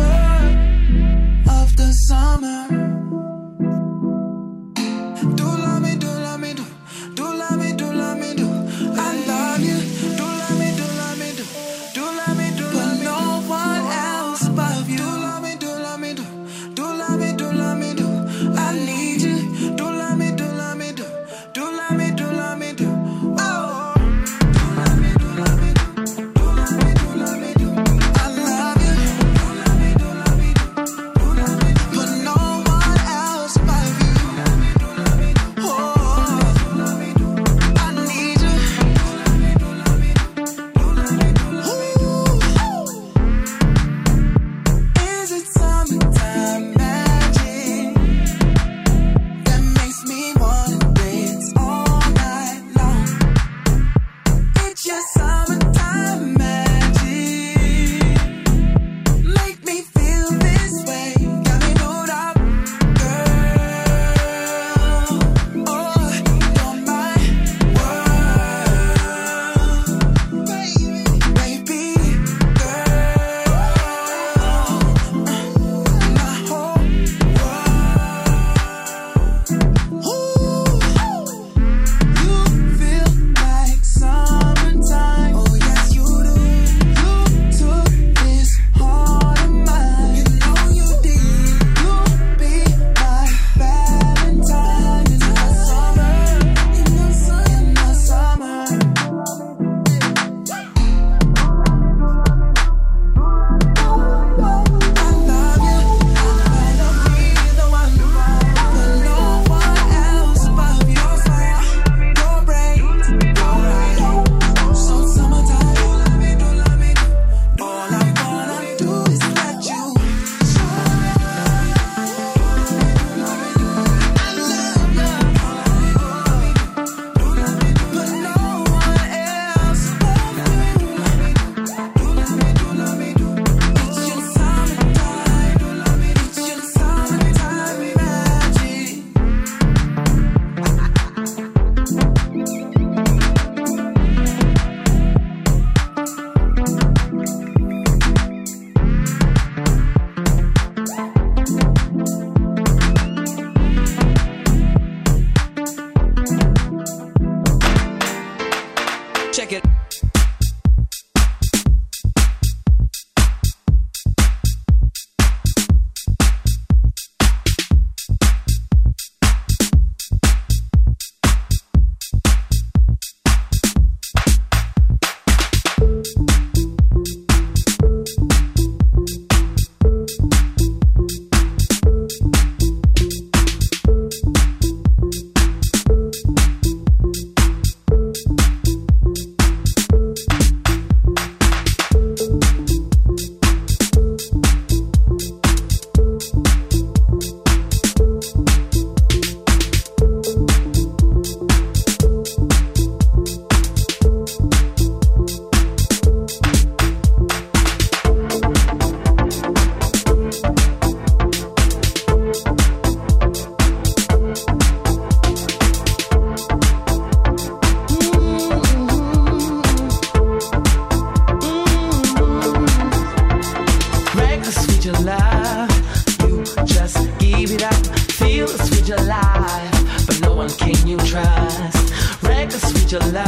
July.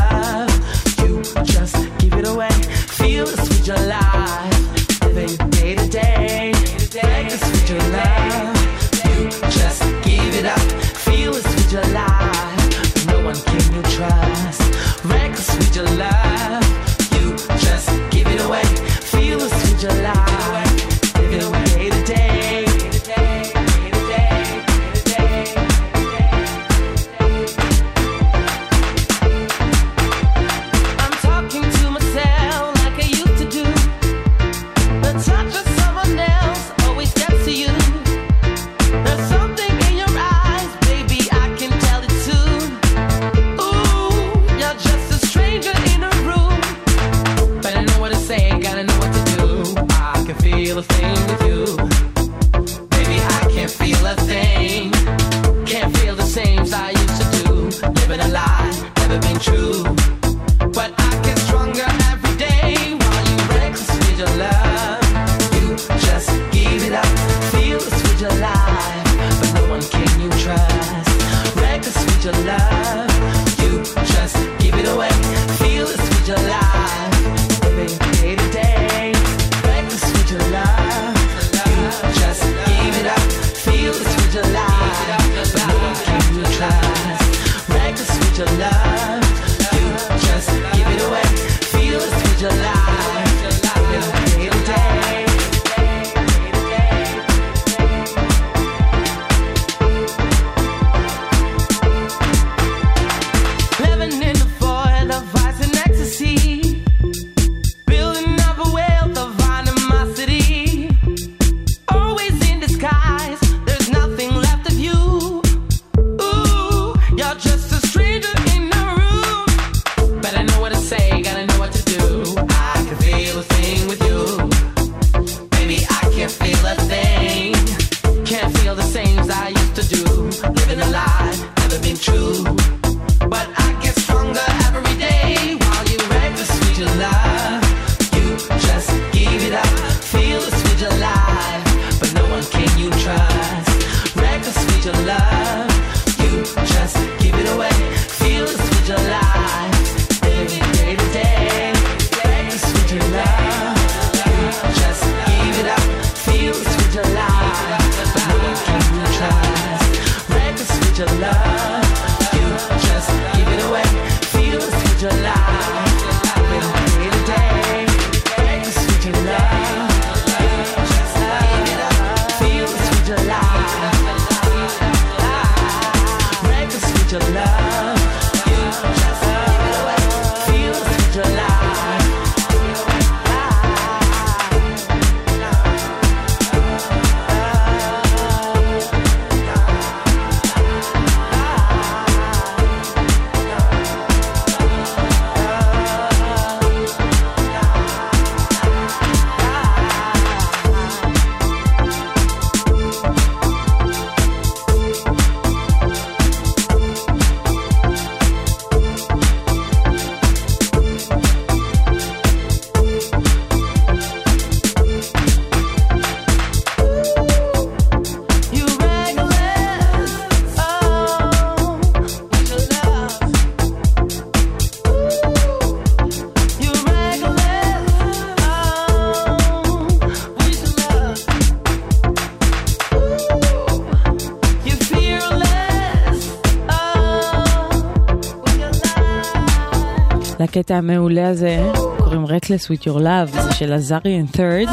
הקטע המעולה הזה, קוראים Reckless with your love, זה של עזרי and third.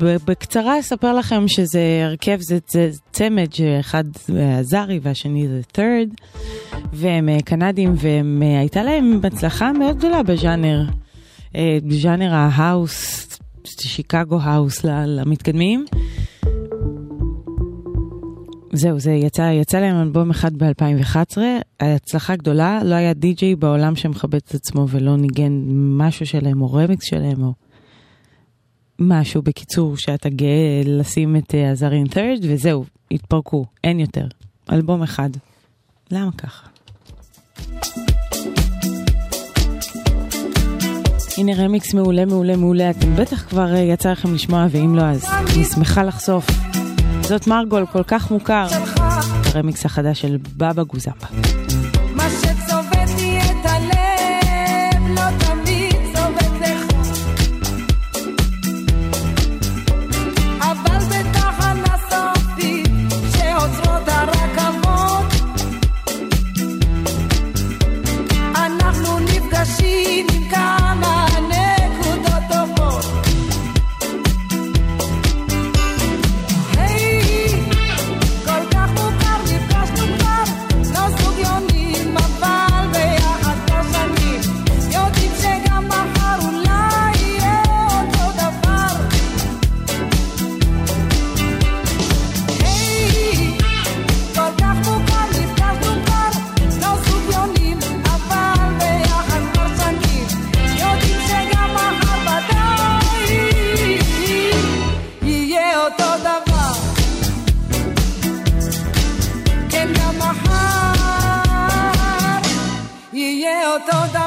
בקצרה אספר לכם שזה הרכב, זה, זה צמד שאחד עזרי והשני זה third, והם אה, קנדים והייתה להם הצלחה מאוד גדולה בז'אנר, אה, בז'אנר ההאוס, שיקגו האוס למתקדמים. זהו, זה יצא, יצא להם אלבום אחד ב-2011, הצלחה גדולה, לא היה די-ג'יי בעולם שמכבד את עצמו ולא ניגן משהו שלהם או רמיקס שלהם או משהו בקיצור שאתה גאה לשים את אה, עזרין ת'רד וזהו, התפרקו, אין יותר. אלבום אחד. למה ככה? הנה רמיקס מעולה מעולה מעולה, אתם בטח כבר אה, יצא לכם לשמוע ואם לא אז אני שמחה לחשוף. זאת מרגול כל כך מוכר, הרמיקס החדש של בבא גוזמבה. 我走到。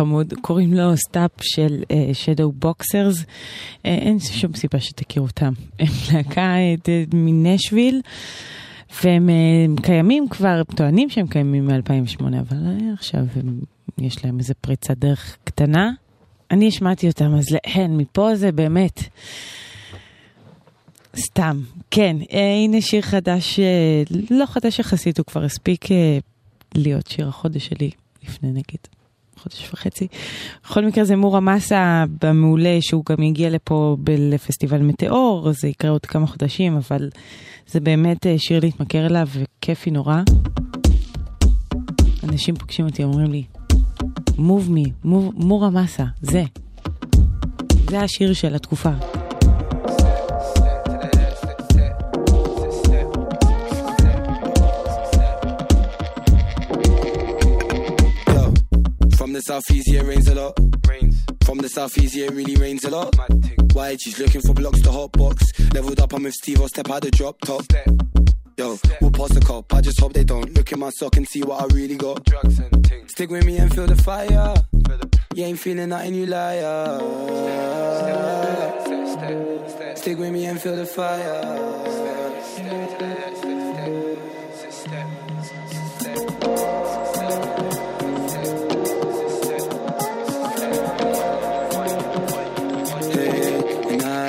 חמוד, קוראים לו סטאפ של שדו בוקסרס, אין שום סיבה שתכירו אותם. (laughs) הם להקה אה, מנשוויל, והם אה, קיימים כבר, הם טוענים שהם קיימים מ-2008, אבל אה, עכשיו הם, יש להם איזה פריצת דרך קטנה. אני השמעתי אותם, אז להן, מפה זה באמת... סתם, כן, אה, הנה שיר חדש, אה, לא חדש יחסית, הוא כבר הספיק אה, להיות שיר החודש שלי לפני נגיד חודש וחצי. בכל מקרה זה מורה מסה במעולה שהוא גם יגיע לפה ב- לפסטיבל מטאור, זה יקרה עוד כמה חודשים, אבל זה באמת אה, שיר להתמכר אליו וכיפי נורא. אנשים פוגשים אותי, אומרים לי, move me, move, מורה מסה, זה. זה השיר של התקופה. The southeast, yeah, rains a lot. Rains. From the southeast, yeah, it really rains a lot. Why she's looking for blocks to hot box. Leveled up, I'm with Steve, I'll step out the drop top. Yo, we'll pass the cop. I just hope they don't look in my sock and see what I really got. Drugs and things. Stick with me and feel the fire. You ain't feeling nothing, you liar. Stick with me and feel the fire.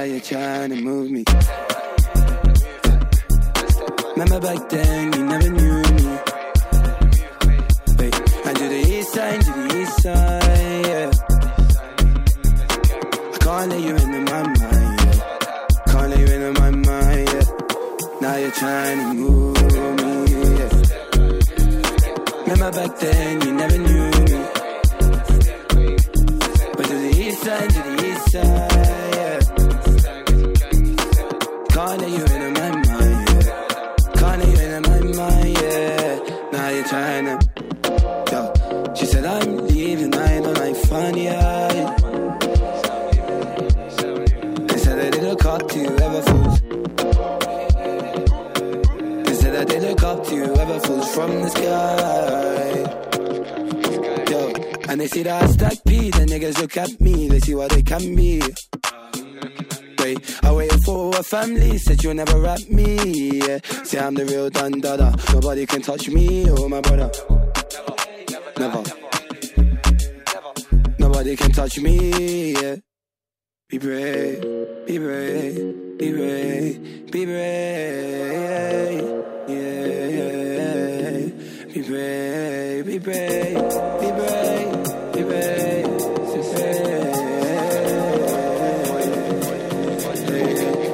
Now you're trying to move me. Remember back then, you never knew me. Wait, and to the east side, to the east side, yeah. I can't let you into my mind, yeah. Can't let you into my mind, yeah. Now you're trying to move me, yeah. Remember back then, sky. Yo, and they see that stack P, the niggas look at me, they see what they can be. Wait, I waited for a family, said you'll never rap me. Yeah. Say I'm the real Don Dada, nobody can touch me or my brother. Never. Nobody can touch me, yeah. Be brave, be brave, be brave, be brave, be brave, be brave.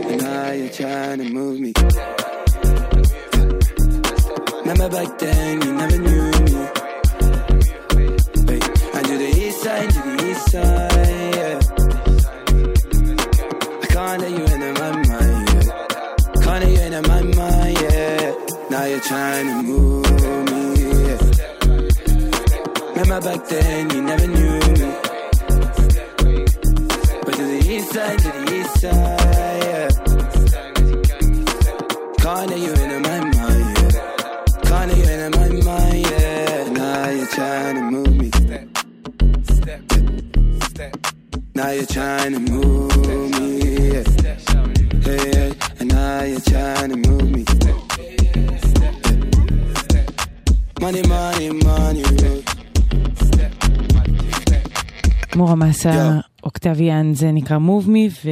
And now you're trying to move me. Remember back then, you never knew back then, you never knew me. But to the east side, to the east side, yeah. Let you into my mind, yeah. Let you into my mind, yeah. Now you're trying to move me. Now you're trying to move me, yeah. Hey, hey, and now you're trying to move me. Money, money, money. מורה מסה, אוקטביאן, זה נקרא Move Me,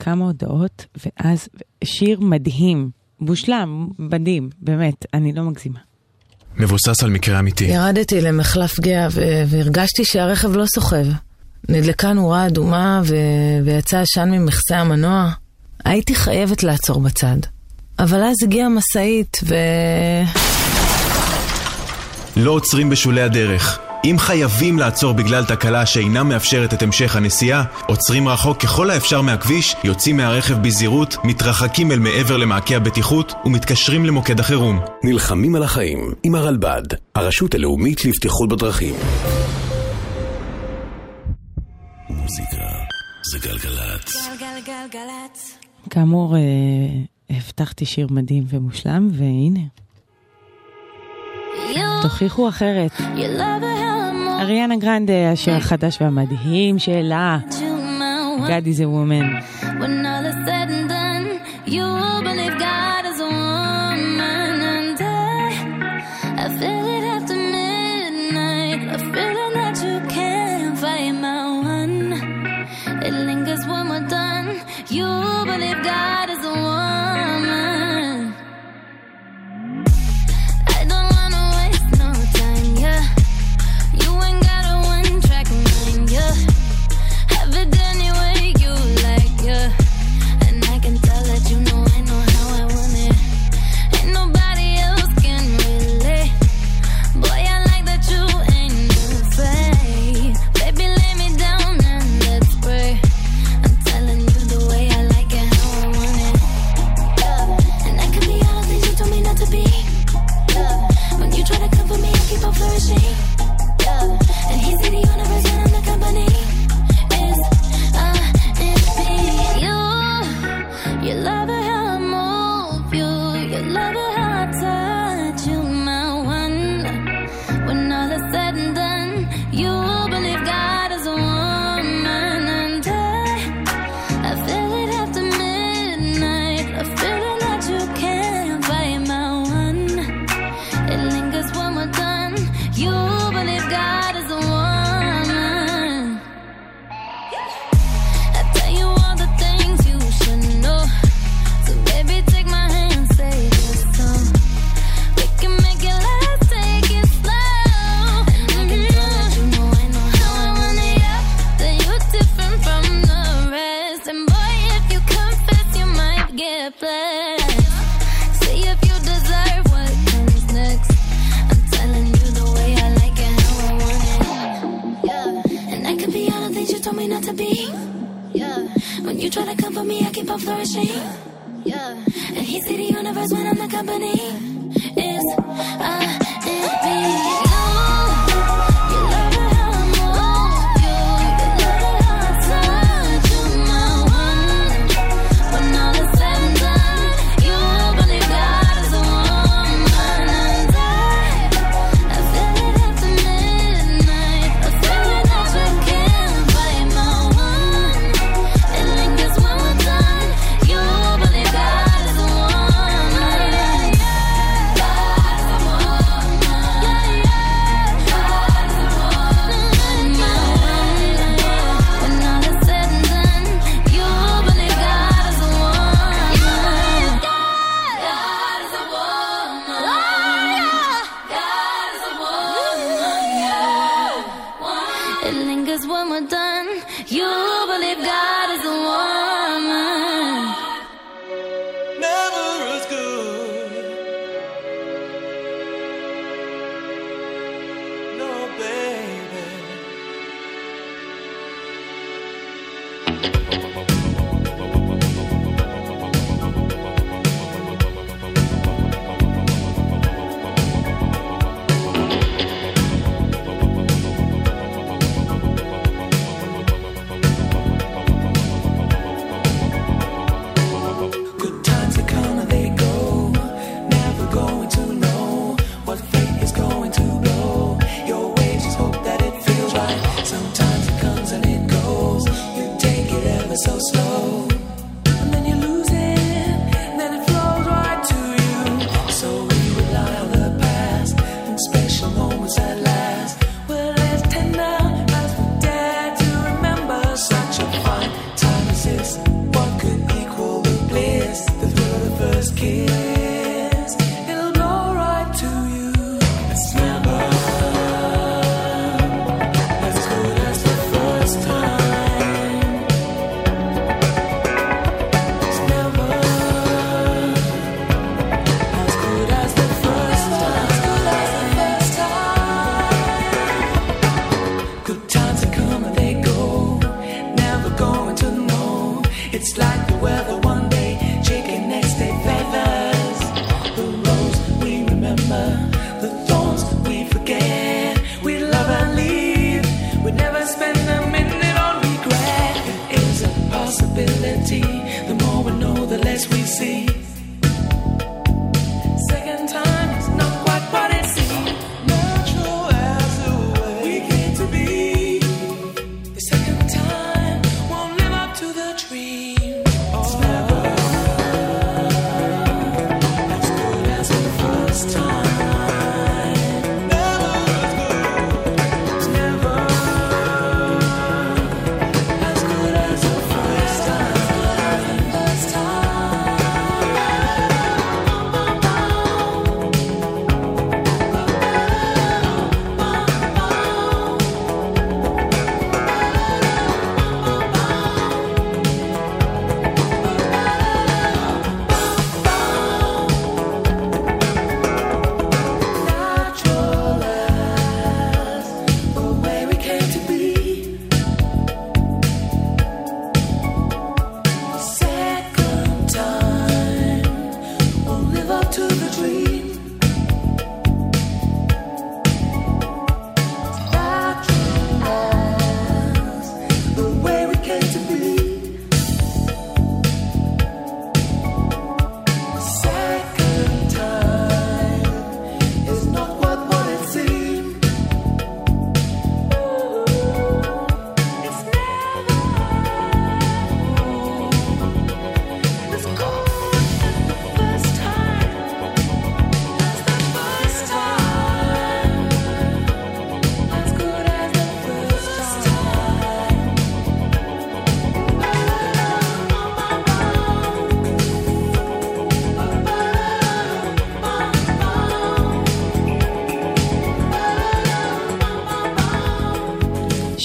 וכמה הודעות, ואז שיר מדהים, מושלם, מדהים, באמת, אני לא מגזימה. מבוסס על מקרה אמיתי. ירדתי למחלף גאה והרגשתי שהרכב לא סוחב. נדלקה נורה אדומה ו- ויצא עשן ממכסה המנוע. הייתי חייבת לעצור בצד. אבל אז הגיעה משאית ו... לא עוצרים בשולי הדרך. אם חייבים לעצור בגלל תקלה שאינה מאפשרת את המשך הנסיעה, עוצרים רחוק ככל האפשר מהכביש, יוצאים מהרכב בזהירות, מתרחקים אל מעבר למעקה הבטיחות ומתקשרים למוקד החירום. נלחמים על החיים עם הרלב"ד, הרשות הלאומית לבטיחות בדרכים. מוזיקה זה גלגלצ. גלגלגלגלצ. כאמור, אה, הבטחתי שיר מדהים ומושלם, והנה. תוכיחו אחרת. אריאנה גרנדה, השיר החדש והמדהים שלה, God is a woman. When all is said and done, you will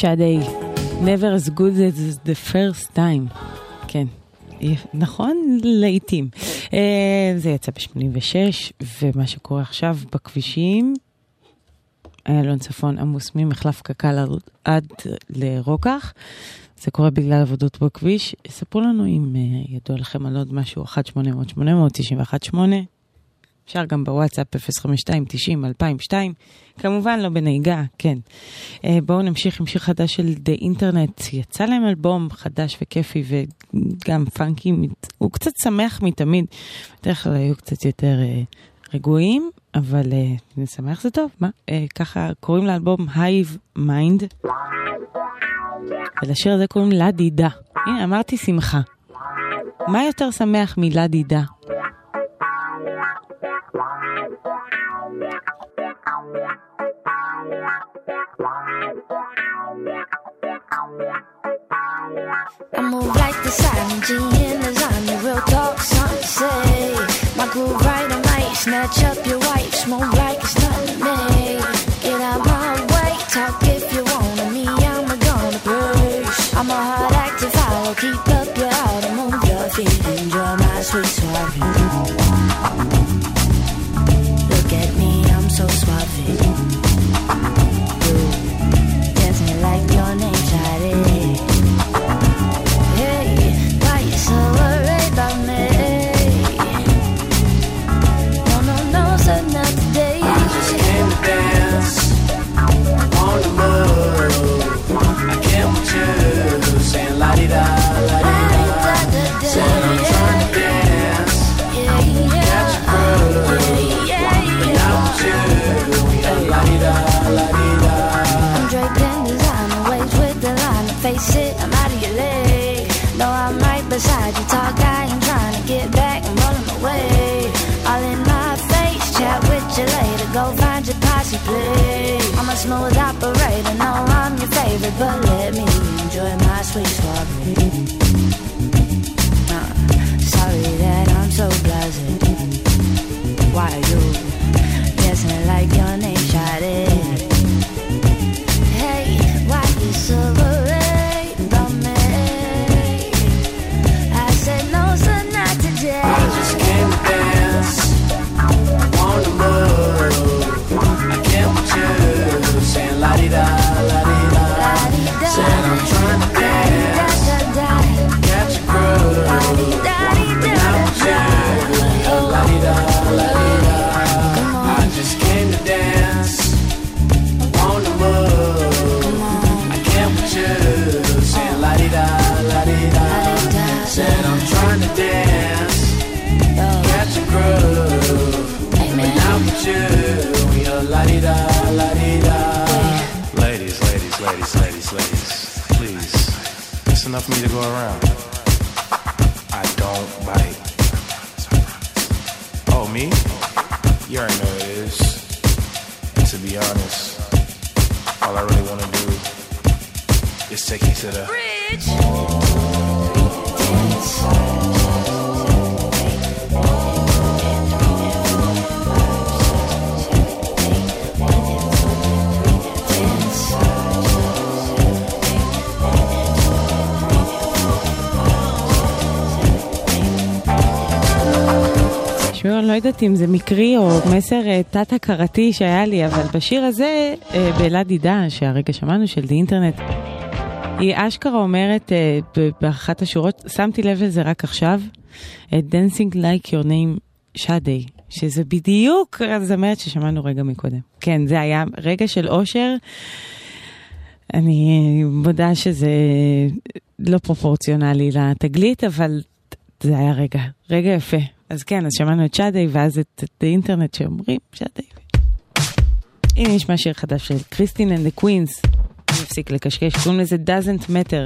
שעדי, never as good as the first time. כן, אה, נכון? לעיתים. אה, זה יצא ב-86, ומה שקורה עכשיו בכבישים, איילון צפון עמוס ממחלף קק"ל עד לרוקח. זה קורה בגלל עבודות בכביש. ספרו לנו אם אה, ידוע לכם על עוד משהו, 1-800-891-8. אפשר גם בוואטסאפ 052-90-2002, כמובן לא בנהיגה, כן. אה, בואו נמשיך עם שיר חדש של דה אינטרנט. יצא להם אלבום חדש וכיפי וגם פאנקי, הוא קצת שמח מתמיד. בדרך כלל היו קצת יותר אה, רגועים, אבל אה, שמח זה טוב, מה? ככה קוראים לאלבום הייב מיינד. ולשיר הזה קוראים לה דידה. הנה, אמרתי שמחה. מה יותר שמח מלה דידה? I move like the silent the. Real talk, something say. My groove right, I might snatch up your. but let me enjoy my sweet spot. Go around. I don't bite. Oh, me? You already know it is. To be honest, all I really want to do is take you to the. יודעת אם זה מקרי או מסר אה, תת-הכרתי שהיה לי, אבל בשיר הזה, אה, באלעד עידה, שהרגע שמענו, של די אינטרנט, היא אשכרה אומרת אה, באחת השורות, שמתי לב לזה רק עכשיו, Dancing like your name שדי, שזה בדיוק הזמרת ששמענו רגע מקודם. כן, זה היה רגע של אושר. אני מודה שזה לא פרופורציונלי לתגלית, אבל זה היה רגע, רגע יפה. אז כן, אז שמענו את שדי, ואז את, את האינטרנט שאומרים שדי. הנה נשמע שיר חדש של קריסטין אנד דה קווינס. אני אפסיק לקשקש, קוראים לזה doesn't matter.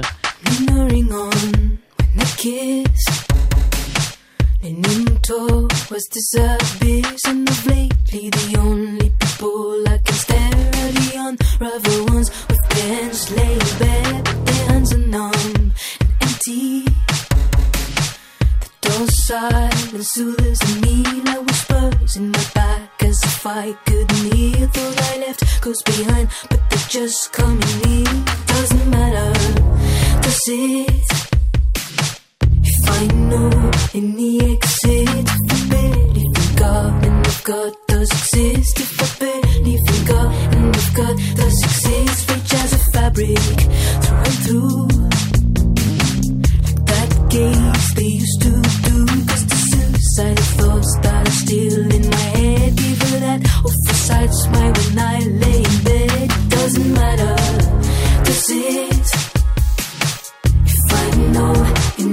Leaning towards this abyss, and of lately the only people I can stare are the unravel ones with hands laid bare, but their hands are numb and empty. The door silence soothes me like whispers in my back, as if I couldn't hear. Thought I left goes behind, but they're just coming near. Doesn't matter, does it? If I know in the exit, if I believe in God and if God does exist, if I believe in God and if God does exist, rich as a fabric through and through. Gaze they used to do, cause the suicidal thoughts that are still in my head, her that oversight smile when I lay in bed. Doesn't matter, does it? If I know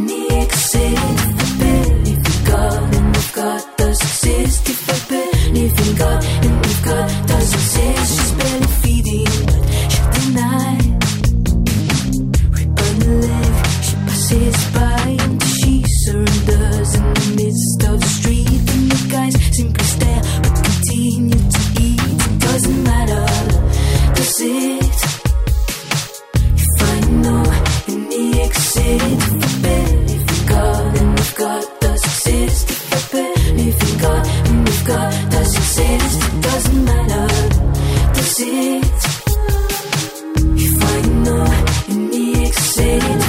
the exit, if I believe in God and if God does exist, if I believe in God and if God does exist, she's barely feeding, but she'll deny. Rip on the leg, she passes by she surrenders in the midst of the street, and the guys simply stare but continue to eat. It doesn't matter, does it? If I know the exit, if I believe in God and if God does exist, if I believe in God and if God does exist, it doesn't matter, does it? If I know the exit,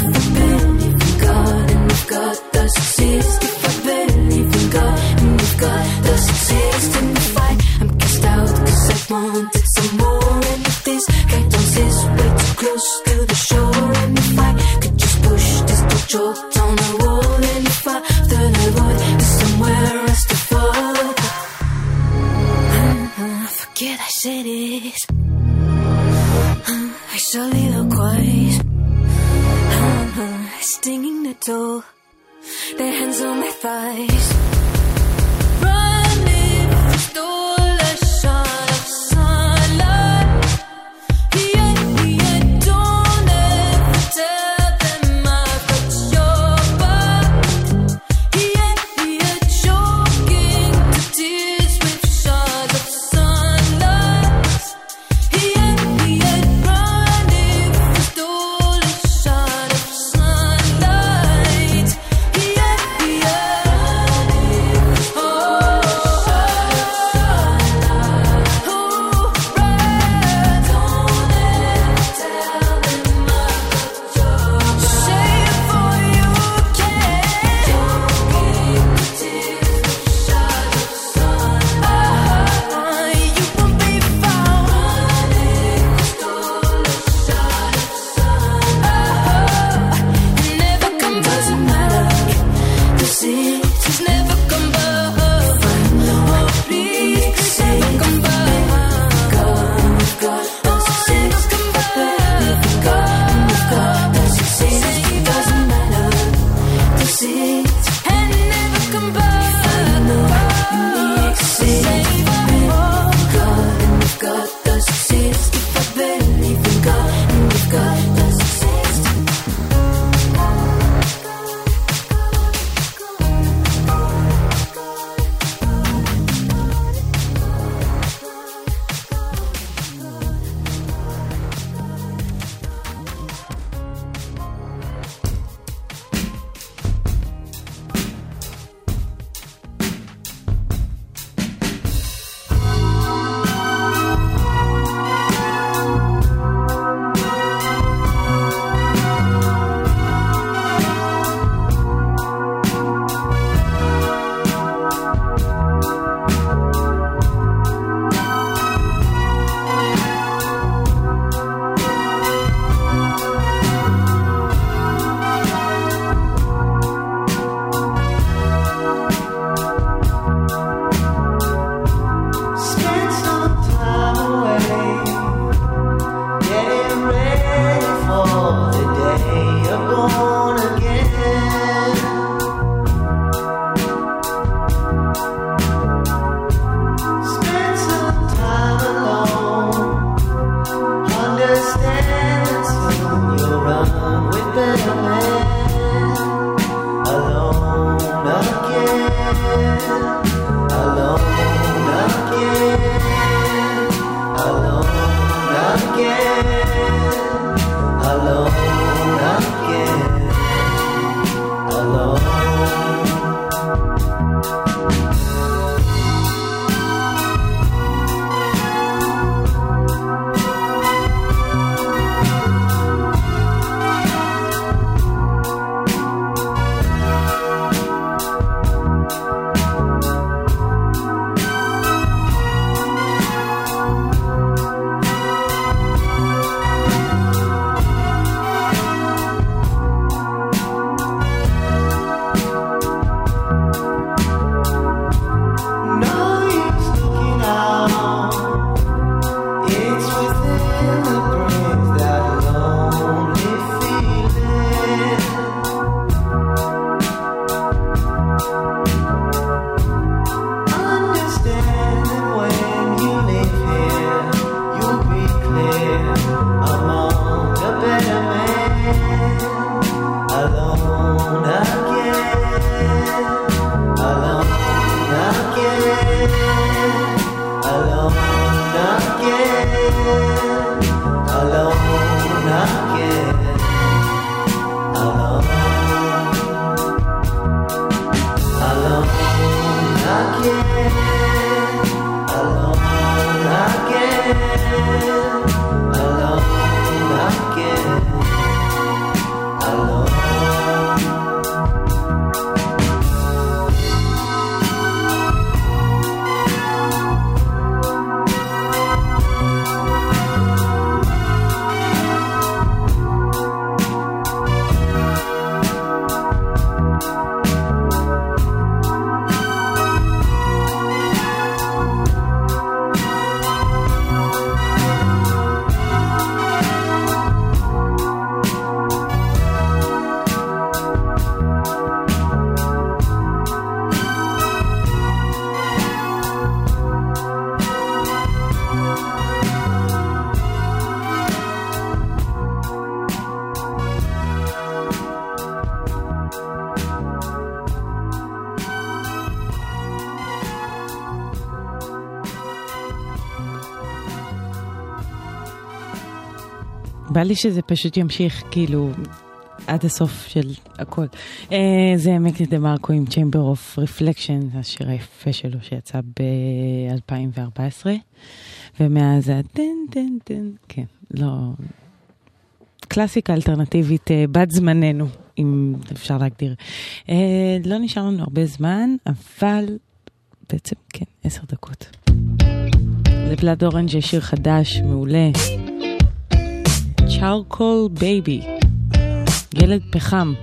if I believe in God and if God does exist, and if I am cast out cause I wanted some more, and if this way too close to the shore, and if I could just push this door on the wall, and if I thought I somewhere else to fall. Uh, forget I said it. Uh, I soliloquize. Uh, stinging the toe. Their hands on my thighs. Running, stole בא לי שזה פשוט ימשיך כאילו עד הסוף של הכל. Uh, זה מקס דה מרקו עם Chamber of Reflection, השיר היפה שלו שיצא ב-2014, ומאז ה... טן טן טן, כן, לא... קלאסיקה אלטרנטיבית uh, בת זמננו, אם אפשר להגדיר. Uh, לא נשאר לנו הרבה זמן, אבל בעצם כן, עשר דקות. זה פלאט אורנג' שיר חדש, מעולה. צ'ארקול בייבי, ילד פחם.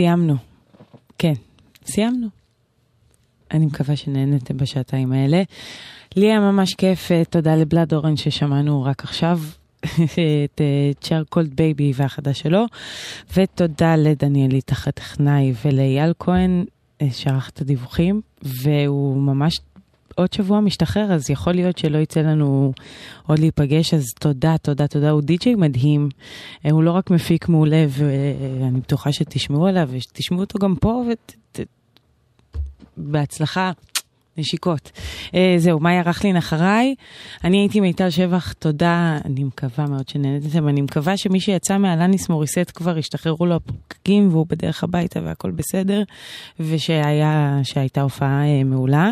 סיימנו. כן, סיימנו. אני מקווה שנהנתם בשעתיים האלה. לי היה ממש כיף, אה, תודה לבלאד אורן ששמענו רק עכשיו. (laughs) את צ'אר קולד בייבי והחדש שלו, ותודה לדניאלית הטכנאי ולאייל כהן אה, שערך את הדיווחים, והוא ממש עוד שבוע משתחרר, אז יכול להיות שלא יצא לנו עוד להיפגש, אז תודה, תודה, תודה. הוא די-ג'יי מדהים. אה, הוא לא רק מפיק מעולה, ואני בטוחה שתשמעו עליו, ושתשמעו אותו גם פה, ובהצלחה. נשיקות. אה, זהו, מאיה רכלין אחריי. אני הייתי מיטל שבח, תודה, אני מקווה מאוד שנהנתם. אני מקווה שמי שיצא מאלניס מוריסט כבר השתחררו לו הפקקים והוא בדרך הביתה והכל בסדר, ושהייתה הופעה אה, מעולה.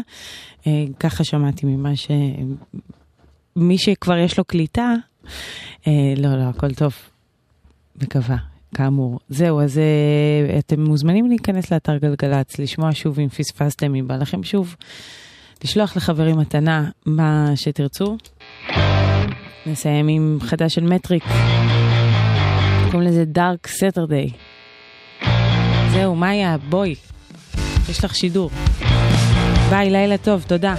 אה, ככה שמעתי ממה ש... מי שכבר יש לו קליטה, אה, לא, לא, הכל טוב. מקווה. כאמור. זהו, אז uh, אתם מוזמנים להיכנס לאתר גלגלצ, לשמוע שוב אם פספסתם, אם בא לכם שוב, לשלוח לחברים מתנה מה שתרצו. נסיים עם חדש של מטריק, קוראים לזה דארק סטרדיי. זהו, מאיה, בואי, יש לך שידור. ביי, לילה טוב, תודה.